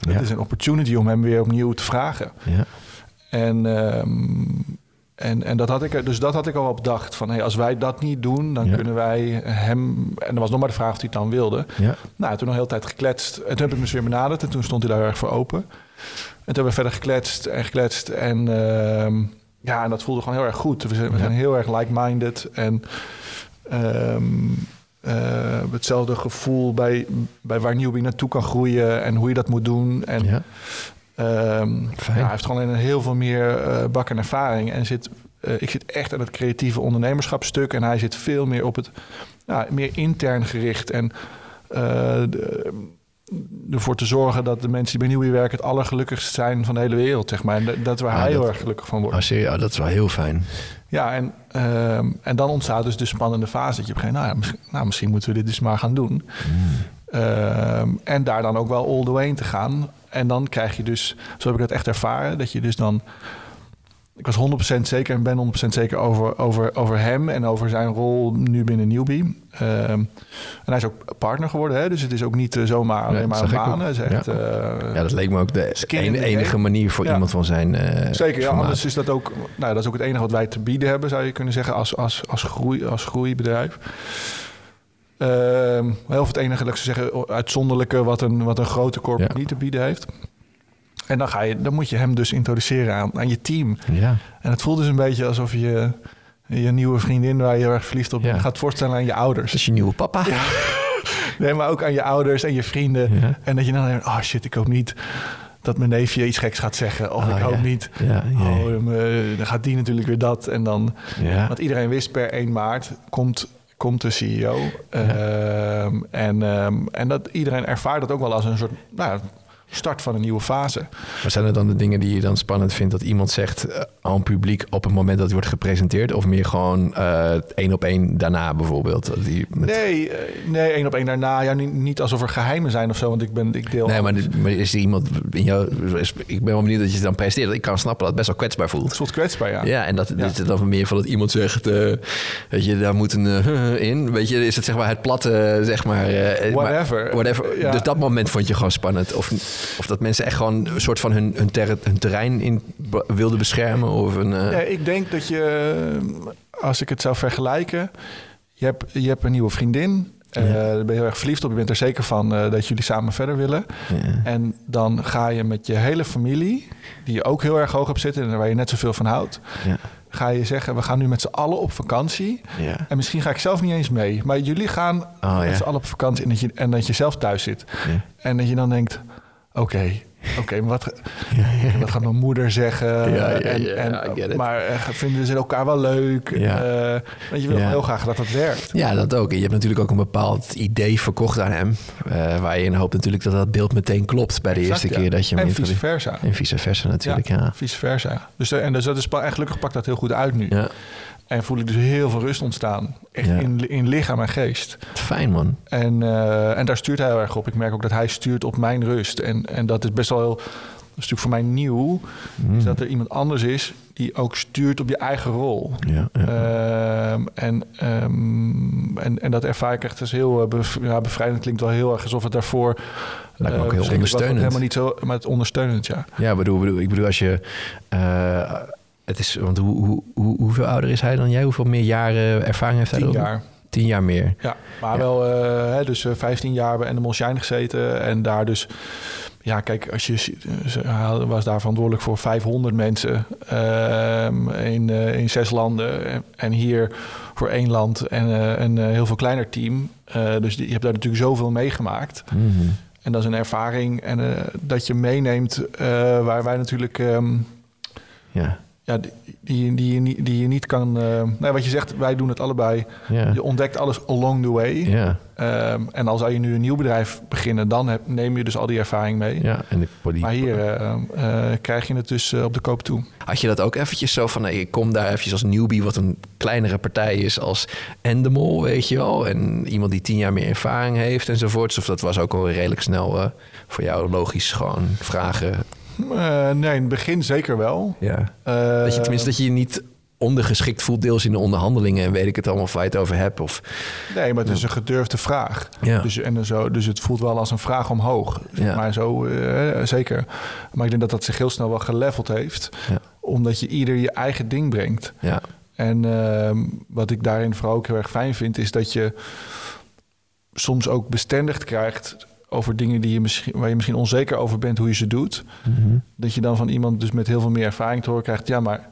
Het Ja. is een opportunity om hem weer opnieuw te vragen. Ja. En, ehm, en, en dat had ik, er- dus dat had ik al op bedacht. Van, hey, als wij dat niet doen, dan Ja. kunnen wij hem... En er was nog maar de vraag of hij het dan wilde. Ja. Nou, toen nog heel tijd gekletst. En toen heb ik hem dus weer benaderd. En toen stond hij daar erg voor open. En toen hebben we verder gekletst en gekletst. En ehm, ja, en dat voelde gewoon heel erg goed. We zijn, we zijn heel erg like-minded. En ehm, eh, hetzelfde gevoel bij, bij waar Newbie naartoe kan groeien. En hoe je dat moet doen. En Ja. Ehm, ja, hij heeft gewoon een heel veel meer eh bak en ervaring. En zit, eh, ik zit echt aan het creatieve ondernemerschapstuk. En hij zit veel meer op het ja, meer intern gericht. En de- ervoor te zorgen dat de mensen die bij Nieuwie werken het allergelukkigst zijn van de hele wereld, zeg maar. En dat- waar Ah, hij heel erg gelukkig van wordt. Oh, serieus? Oh, dat is wel heel fijn. Ja, en, ehm, en dan ontstaat dus de spannende fase. Dat je op een gegeven moment, nou, ja, misschien, nou, misschien moeten we dit dus maar gaan doen. Ehm, en daar dan ook wel all the way in te gaan. En dan krijg je dus, zo heb ik dat echt ervaren, dat je dus dan... Ik was 100% zeker en ben 100% zeker over, over, over hem en over zijn rol nu binnen Newbie. Ehm, en hij is ook partner geworden, hè? dus het is ook niet eh, zomaar alleen maar dat een baan. ook. Het is echt, Ja. eh, Ja, dat leek me ook de enige manier voor Ja. iemand van zijn eh Zeker, ja, formaat. anders is dat ook... Nou, dat is ook het enige wat wij te bieden hebben, zou je kunnen zeggen, als, als, als, groei, als groeibedrijf. Ehm heel veel het enige, laat ik zo zeggen, uitzonderlijke... wat een, wat een grote corporate niet te bieden heeft. En dan, ga je, dan moet je hem dus introduceren aan, aan je team. Ja, En het voelt dus een beetje alsof je je nieuwe vriendin... waar je heel erg verliefd op Ja. gaat voorstellen aan je dat ouders. is je nieuwe papa. Nee, maar ook aan je ouders en je vrienden. Ja. En dat je dan denkt, oh shit, ik hoop niet... dat mijn neefje iets geks gaat zeggen. Of Oh, ik hoop ja. niet... Ja, ja, Oh, dan gaat die natuurlijk weer dat. En dan, ja. want iedereen wist per 1 maart komt, komt de CEO. Ehm, en, ehm, en dat iedereen ervaart dat ook wel als een soort nou, start van een nieuwe fase. Maar zijn er dan de dingen die je dan spannend vindt dat iemand zegt eh, aan publiek op het moment dat hij wordt gepresenteerd? Of meer gewoon eh, één op één daarna bijvoorbeeld? Dat Die met... Nee, eh, nee, één op één daarna. Ja, niet, niet alsof er geheimen zijn of zo, want ik, ben, ik deel... Nee, maar, is er iemand in jou... is- Ik ben wel benieuwd dat je het dan presenteert. Ik kan snappen dat het best wel kwetsbaar Het voelt. voelt kwetsbaar, ja. Ja, en dat Ja. is het dan meer van dat iemand zegt... weet je, daar moet een in. Weet je, is het zeg maar het platte, zeg maar... maar- Whatever. whatever. Ja. Dus dat moment vond je gewoon spannend. Of, of dat mensen echt gewoon een soort van hun, hun, ter- hun terrein in wilden beschermen. Of een... eh, Nee, ik denk dat je, als ik het zou vergelijken, je hebt, je hebt een nieuwe vriendin. eh, Ja. Daar ben je heel erg verliefd op. Je bent er zeker van eh, dat jullie samen verder willen. ja. En dan ga je met je hele familie, die je ook heel erg hoog hebt zitten en waar je net zoveel van houdt, Ja. ga je zeggen: we gaan nu met z'n allen op vakantie. Ja. En misschien ga ik zelf niet eens mee, maar jullie gaan Oh, met ja. z'n allen op vakantie en dat je, en dat je zelf thuis zit. Ja. En dat je dan denkt: oké. Oké, maar wat, Ja, ja. wat gaat mijn moeder zeggen? Ja, ja, en, ja, en, maar eh, vinden ze elkaar wel leuk? Ja. Eh, want je wil Ja. heel graag dat dat werkt. Ja, dat ook. En je hebt natuurlijk ook een bepaald idee verkocht aan hem. eh, waar je in hoopt natuurlijk dat dat beeld meteen klopt bij de Exact, eerste ja. keer dat je hem En vice versa. En vice versa natuurlijk, ja. ja. Vice versa. Dus, en, dus dat is, en gelukkig pakt dat heel goed uit nu. En voel ik dus heel veel rust ontstaan. Echt Ja. in, in lichaam en geest. Fijn man. En, eh, en daar stuurt hij heel erg op. Ik merk ook dat hij stuurt op mijn rust. En, en dat is best wel heel... Dat is natuurlijk voor mij nieuw. Mm. Is dat er iemand anders is die ook stuurt op je eigen rol. Ja, ja. Ehm, en, ehm, en, en dat ervaar ik echt als heel eh, bev- ja, bevrijdend. Klinkt wel heel erg alsof het daarvoor... Lijkt me ook eh, heel verschrikkelijk was, wat ondersteunend. Helemaal niet zo, maar het ondersteunend, ja. Ja, bedoel, bedoel, ik bedoel als je... het is, want hoe, hoe, hoe, hoeveel ouder is hij dan jij? Hoeveel meer jaren ervaring heeft hij Tien jaar. Tien jaar meer. Ja, maar Ja. wel eh, hè, dus eh, 15 jaar bij Animal Shine gezeten. En daar dus... Ja, kijk, als je, eh, hij was daar verantwoordelijk voor 500 mensen ehm, in, eh, in zes landen. En, hier voor één land en eh, een eh, heel veel kleiner team. Eh, dus je hebt daar natuurlijk zoveel meegemaakt. Mhm. En dat is een ervaring en eh, dat je meeneemt eh, waar wij natuurlijk... ehm, Ja, ja, die, die, die, je niet- die je niet kan... eh, nee, wat je zegt, wij doen het allebei. Je ontdekt alles along the way. Ja, Ehm, en al zou je nu een nieuw bedrijf beginnen, dan heb, neem je dus al die ervaring mee. ja. En de, die, Maar hier eh, eh, krijg je het dus op de koop toe. Had je dat ook eventjes zo van, nee, ik kom daar eventjes als newbie, wat een kleinere partij is als Endemol, weet je wel. En iemand die tien jaar meer ervaring heeft enzovoorts. Of dat was ook al redelijk snel eh, voor jou logisch gewoon vragen. Eh, nee, in het begin zeker wel. Ja. Eh, Dat je tenminste dat je je niet ondergeschikt voelt, deels in de onderhandelingen en weet ik het allemaal of waar je het over hebt. Of, Nee, maar het is een gedurfde vraag. Ja. Dus, en zo, dus het voelt wel als een vraag omhoog. Ja. Maar zo, eh, zeker. Maar ik denk dat dat zich heel snel wel geleveld heeft. Ja. Omdat je ieder je eigen ding brengt. ja, En ehm, wat ik daarin vooral ook heel erg fijn vind, is dat je soms ook bestendigd krijgt over dingen die je misschien, waar je misschien onzeker over bent hoe je ze doet. Mhm. Dat je dan van iemand dus met heel veel meer ervaring te horen krijgt. Ja, maar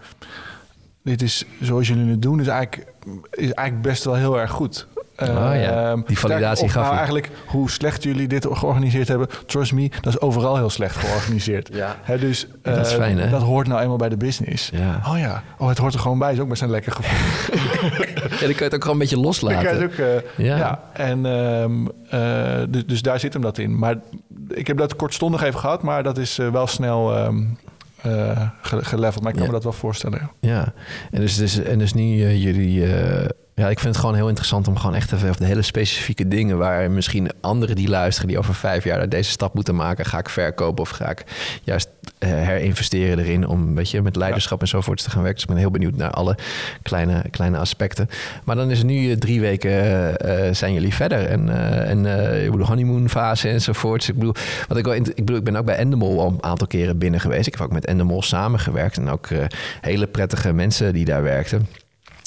dit is zoals jullie het doen, is eigenlijk, is eigenlijk best wel heel erg goed. Oh ja, Ehm, die validatie of gaf nou eigenlijk hoe slecht jullie dit georganiseerd hebben. Trust me, dat is overal heel slecht georganiseerd. Ja. Hè, dus Dat is eh, fijn, hè? dat hoort nou eenmaal bij de business. Ja. Oh ja, oh, het hoort er gewoon bij. Is ook best een lekker gevoel. ja, dan kan je het ook gewoon een beetje Dan loslaten. kan ook, eh, Ja. ja. En, ehm, eh, dus, dus daar zit hem dat in. Maar ik heb dat kortstondig even gehad, maar dat is wel snel ehm eh, geleveld. Maar ik kan me dat wel voorstellen. ja. En dus, dus, en dus nu eh, jullie... ja, ik vind het gewoon heel interessant om gewoon echt even over de hele specifieke dingen... waar misschien anderen die luisteren... die over vijf jaar deze stap moeten maken... ga ik verkopen of ga ik juist eh, herinvesteren erin... om weet je, met leiderschap en zo voorts te gaan werken. Dus ik ben heel benieuwd naar alle kleine, kleine aspecten. Maar dan is nu eh, drie weken eh, zijn jullie verder. En, en ik bedoel, honeymoonfase enzovoorts. Ik bedoel, wat ik, wel, ik bedoel, ik ben ook bij Endemol al een aantal keren binnen geweest. Ik heb ook met Endemol samengewerkt. En ook hele prettige mensen die daar werkten.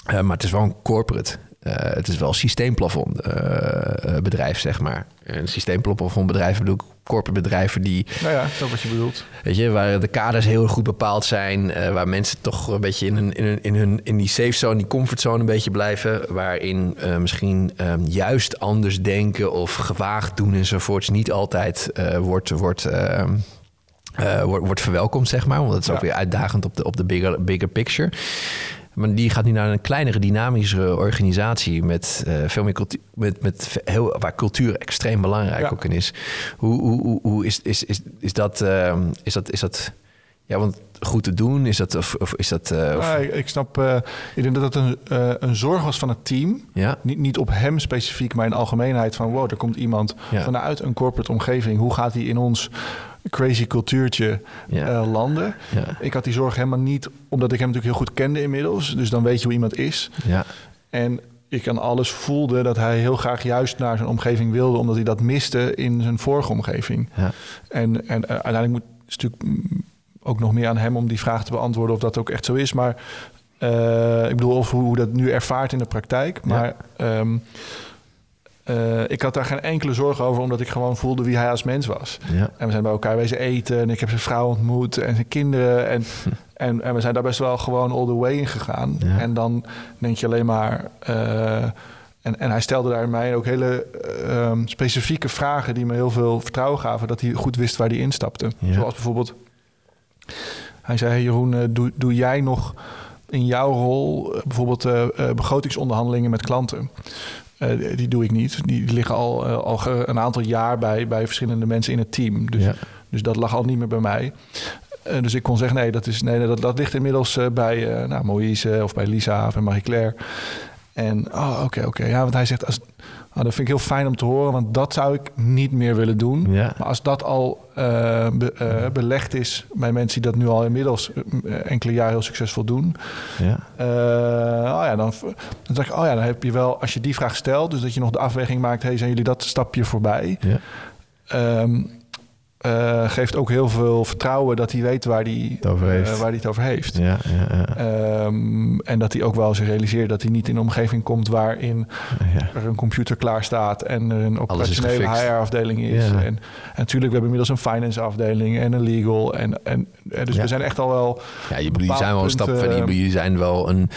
Eh, maar het is wel een corporate. eh, het is wel een systeemplafond eh, bedrijf, zeg maar. Een systeemplafond bedrijf bedoel ik corporate bedrijven die, Nou ja, dat wat je bedoelt. weet je, waar de kaders heel goed bepaald zijn, waar mensen toch een beetje in, hun, in, hun, in, hun, in die safe zone, die comfortzone een beetje blijven, waarin misschien eh, juist anders denken of gewaagd doen enzovoorts niet altijd wordt, wordt, eh, eh, wordt, wordt verwelkomd, zeg maar. Want dat is ook weer uitdagend op de, op de bigger, bigger picture. Maar die gaat nu naar een kleinere, dynamischere organisatie met eh, veel meer cultuur, met, met heel, waar cultuur extreem belangrijk Ja. ook in is. Hoe, hoe, hoe, hoe is, is, is, is dat, ehm, is dat, is dat, ja, want goed te doen? Is dat, of, of is dat, of- Ja, ik, snap, eh, ik denk dat het een, een zorg was van het team. ja, Niet, niet op hem specifiek, maar in algemeenheid van... wow, er komt iemand Ja. vanuit een corporate omgeving. Hoe gaat hij in ons crazy cultuurtje Ja. eh, landen? ja, Ik had die zorg helemaal niet, omdat ik hem natuurlijk heel goed kende inmiddels. Dus dan weet je hoe iemand is. ja, En ik aan alles voelde dat hij heel graag juist naar zijn omgeving wilde... omdat hij dat miste in zijn vorige omgeving. ja, En, en eh, uiteindelijk moet is natuurlijk mm, ook nog meer aan hem om die vraag te beantwoorden of dat ook echt zo is. Maar eh, ik bedoel, of hoe dat nu ervaart in de praktijk. Maar ehm, eh, ik had daar geen enkele zorg over, omdat ik gewoon voelde wie hij als mens was. ja, En we zijn bij elkaar wezen eten en ik heb zijn vrouw ontmoet en zijn kinderen. En, en, en we zijn daar best wel gewoon all the way in gegaan. Ja. En dan denk je alleen maar... eh, en, en hij stelde daar mij ook hele eh, ehm, specifieke vragen die me heel veel vertrouwen gaven. Dat hij goed wist waar hij instapte. Ja. Zoals bijvoorbeeld... Hij zei, hey Jeroen, eh, doe, doe jij nog in jouw rol bijvoorbeeld begrotingsonderhandelingen met klanten? Eh, die- doe ik niet. Die liggen al, eh, al een aantal jaar bij, bij verschillende mensen in het team. Dus, ja, dus dat lag al niet meer bij mij. Eh, dus ik kon zeggen, nee, dat, is, nee, dat, dat ligt inmiddels bij nou, Moïse of bij Lisa of bij Marie-Claire. En, oh, oké, oké. Ja, want hij zegt, als, oh, dat vind ik heel fijn om te horen, want dat zou ik niet meer willen doen. ja, Maar als dat al eh, be- eh, belegd is bij mensen die dat nu al inmiddels eh, enkele jaren heel succesvol doen, ja, oh ja, dan, dan zeg ik, oh ja, dan heb je wel, als je die vraag stelt, dus dat je nog de afweging maakt, hey, zijn jullie dat stapje voorbij? ja, Ehm, eh, geeft ook heel veel vertrouwen dat hij weet waar hij, het over heeft. eh, waar hij het over heeft. ja, ja, ja, Ehm, en dat hij ook wel zich realiseert dat hij niet in een omgeving komt waarin er een computer klaar staat en er een operationele. HR-afdeling is. En, en natuurlijk, we hebben inmiddels een finance-afdeling en een legal. En, en, en dus we zijn echt al wel. Ja, je- jullie zijn wel een stap verder. eh, Jullie zijn wel een,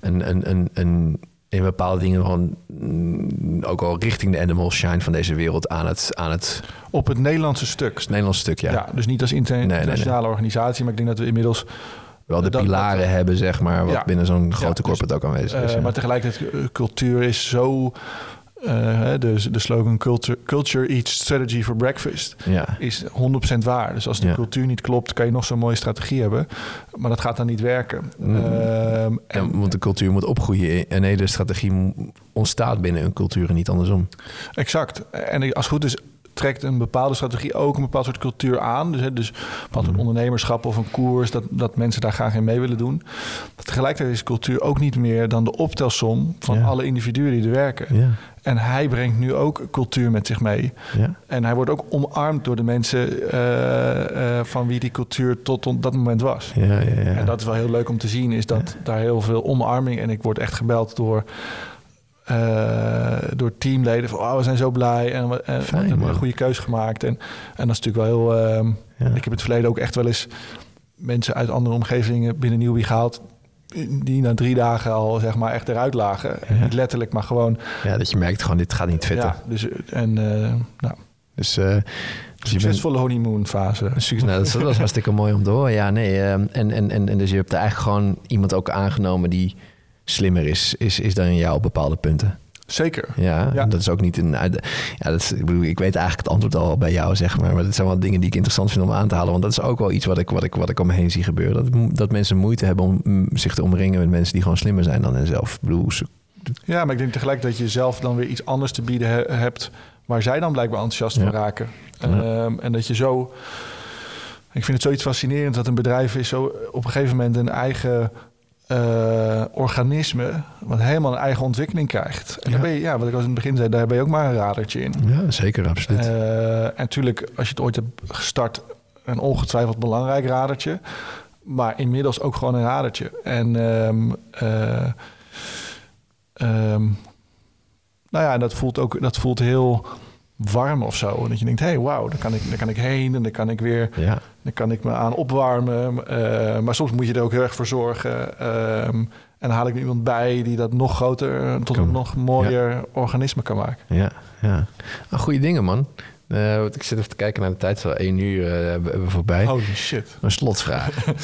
een, een, een, een in bepaalde dingen gewoon mm, ook al richting de animal shine van deze wereld aan het, aan het, op het Nederlandse stuk. het Nederlandse stuk. Ja. Ja. dus niet als inter- Nee, nee, nee. internationale organisatie, maar ik denk dat we inmiddels wel de dat- pilaren hebben, zeg maar, wat Ja. binnen zo'n grote dus, corporate ook aanwezig is. Eh, ja. Maar tegelijkertijd, eh, cultuur is zo. Eh, de, de slogan culture, culture eats strategy for breakfast ja. is 100% waar. Dus als de Ja. cultuur niet klopt, kan je nog zo'n mooie strategie hebben. Maar dat gaat dan niet werken. Mm. Ehm, En, want de cultuur moet opgroeien. En hele strategie m- ontstaat binnen een cultuur en niet andersom. exact. En als het goed is, trekt een bepaalde strategie ook een bepaald soort cultuur aan. Dus, hè, dus een bepaald soort Mhm. ondernemerschap of een koers, dat, dat mensen daar graag in mee willen doen. Tegelijkertijd is cultuur ook niet meer dan de optelsom van Ja. alle individuen die er werken. Ja, En hij brengt nu ook cultuur met zich mee. ja, En hij wordt ook omarmd door de mensen eh, eh, van wie die cultuur tot op dat moment was. ja, ja. ja. En dat is wel heel leuk om te zien, is dat daar heel veel omarming... en ik word echt gebeld door, eh, door teamleden van... oh, we zijn zo blij en we, hebben een goede keus gemaakt. En, en dat is natuurlijk wel heel... ehm. Ik heb in het verleden ook echt wel eens mensen uit andere omgevingen binnen Nieuwbie gehaald... die na drie dagen al zeg maar echt eruit lagen. Ja. Niet letterlijk, maar gewoon... Ja, dat je merkt gewoon, dit gaat niet fitten. Ja, dus, en eh, nou, Dus, eh, dus je bent, succesvolle honeymoon fase. Succes, nou, dat, is hartstikke mooi om te horen. Ja, nee. eh, en, en, en, en dus je hebt er eigenlijk gewoon iemand ook aangenomen die slimmer is, is, is dan jou op bepaalde punten. Zeker. Ja, Ja. dat is ook niet een. Ja, dat is, ik bedoel, ik weet eigenlijk het antwoord al bij jou, zeg maar. Maar dat zijn wel dingen die ik interessant vind om aan te halen. Want dat is ook wel iets wat ik, wat ik, wat ik om me heen zie gebeuren. Dat, dat mensen moeite hebben om mm, zich te omringen met mensen die gewoon slimmer zijn dan henzelf. Ik bedoel, ze- Ja, maar ik denk tegelijk dat je zelf dan weer iets anders te bieden he- hebt... waar zij dan blijkbaar enthousiast Ja. van raken. Ja. Ehm, en dat je zo... Ik vind het zoiets fascinerends dat een bedrijf is zo op een gegeven moment een eigen eh, organisme... wat helemaal een eigen ontwikkeling krijgt. En Ja. ben je, ja, wat ik al in het begin zei, daar ben je ook maar een radertje in. ja, zeker, absoluut. Eh, en natuurlijk, als je het ooit hebt gestart, een ongetwijfeld belangrijk radertje. Maar inmiddels ook gewoon een radertje. En ehm, eh, ehm, nou ja, dat voelt ook dat voelt heel warm of zo. En dat je denkt, hé, hey, wauw, daar kan, ik, daar kan ik heen en daar kan ik weer ja, daar kan ik me aan opwarmen. Eh, maar soms moet je er ook heel erg voor zorgen. Ehm, en dan haal ik iemand bij die dat nog groter, tot een nog mooier organisme kan maken. ja, ja. Ah, goede dingen, man. Want ik zit even te kijken naar de tijd. Zo één uur eh, hebben hebben we voorbij. Holy shit. Een slotvraag. ik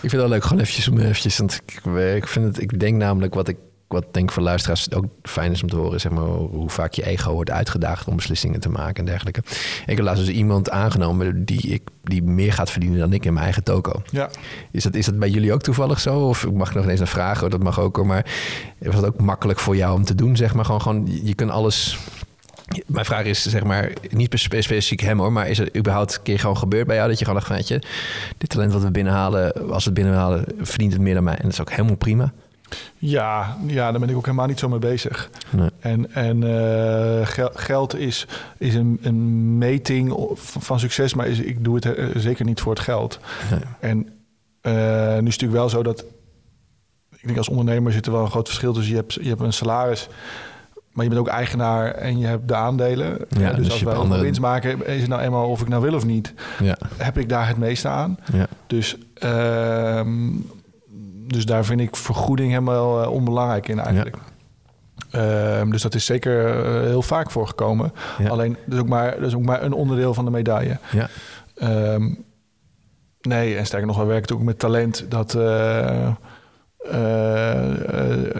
vind het wel leuk, gewoon eventjes om eventjes. Want ik, ik vind het, ik denk namelijk wat ik wat denk ik voor luisteraars ook fijn is om te horen, zeg maar, hoe vaak je ego wordt uitgedaagd om beslissingen te maken en dergelijke. Ik heb laatst dus iemand aangenomen die, ik, die meer gaat verdienen dan ik in mijn eigen toko. Ja. Is dat, is dat bij jullie ook toevallig zo? Of ik mag nog ineens een vraag, hoor, dat mag ook hoor. Maar was het ook makkelijk voor jou om te doen, zeg maar? Gewoon, gewoon je kunt alles... Mijn vraag is, zeg maar, niet spe- specifiek hem hoor, maar is het überhaupt een keer gewoon gebeurd bij jou dat je gewoon dacht van, weet je, dit talent wat we binnenhalen, als we het binnenhalen, verdient het meer dan mij. En dat is ook helemaal prima. Ja, ja, daar ben ik ook helemaal niet zo mee bezig. Nee. En, en gel- geld is, is een, een meting van succes, maar is, ik doe het eh, zeker niet voor het geld. Nee. En eh, nu is het natuurlijk wel zo dat... Ik denk als ondernemer zit er wel een groot verschil tussen... je hebt, je hebt een salaris, maar je bent ook eigenaar en je hebt de aandelen. Ja, dus dus als wij andere- winst maken, is het nou eenmaal of ik nou wil of niet... Ja, heb ik daar het meeste aan. ja, Dus, ehm, dus daar vind ik vergoeding helemaal eh, onbelangrijk in eigenlijk. Ehm, dus dat is zeker eh, heel vaak voorgekomen. Ja. Alleen, dat is, ook maar, dat is ook maar een onderdeel van de medaille. ja, Ehm, nee, en sterker nog, we werken ook met talent. Dat eh,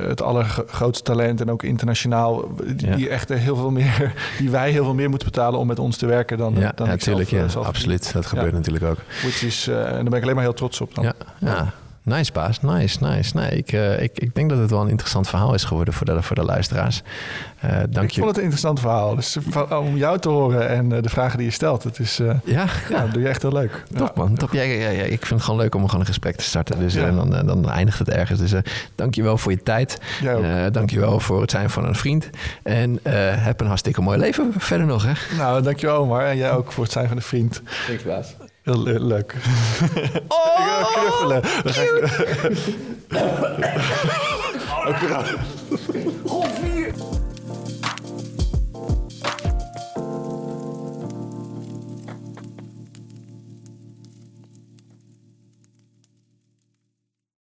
het allergrootste talent en ook internationaal... die, Ja. die echt heel veel meer... die wij heel veel meer moeten betalen om met ons te werken dan, ja, dan natuurlijk, ja, zelf absoluut. Dat gebeurt natuurlijk ook. Which is, en daar ben ik alleen maar heel trots op dan. Ja, ja. Nice, baas. Nice, nice. Nee, ik, eh, ik, ik denk dat het wel een interessant verhaal is geworden voor de, voor de luisteraars. Eh dank ik je. vond het een interessant verhaal. Dus van- om jou te horen en eh, de vragen die je stelt, het is, eh, Ja, ja, dat doe je echt heel leuk. Top man, top. Ja, ja, ja. Ik vind het gewoon leuk om gewoon een gesprek te starten. Dus Ja. eh, dan, eh, dan eindigt het ergens. Dus eh dank je wel voor je tijd. Jij ook. Eh dank je wel voor het zijn van een vriend. En eh, heb een hartstikke mooi leven verder nog. Hè? Nou, dankjewel Omar. En jij ook voor het zijn van de vriend. Thanks baas. Heel le- leuk. Oh! Ik knuffelen. Dan ga ik... Ook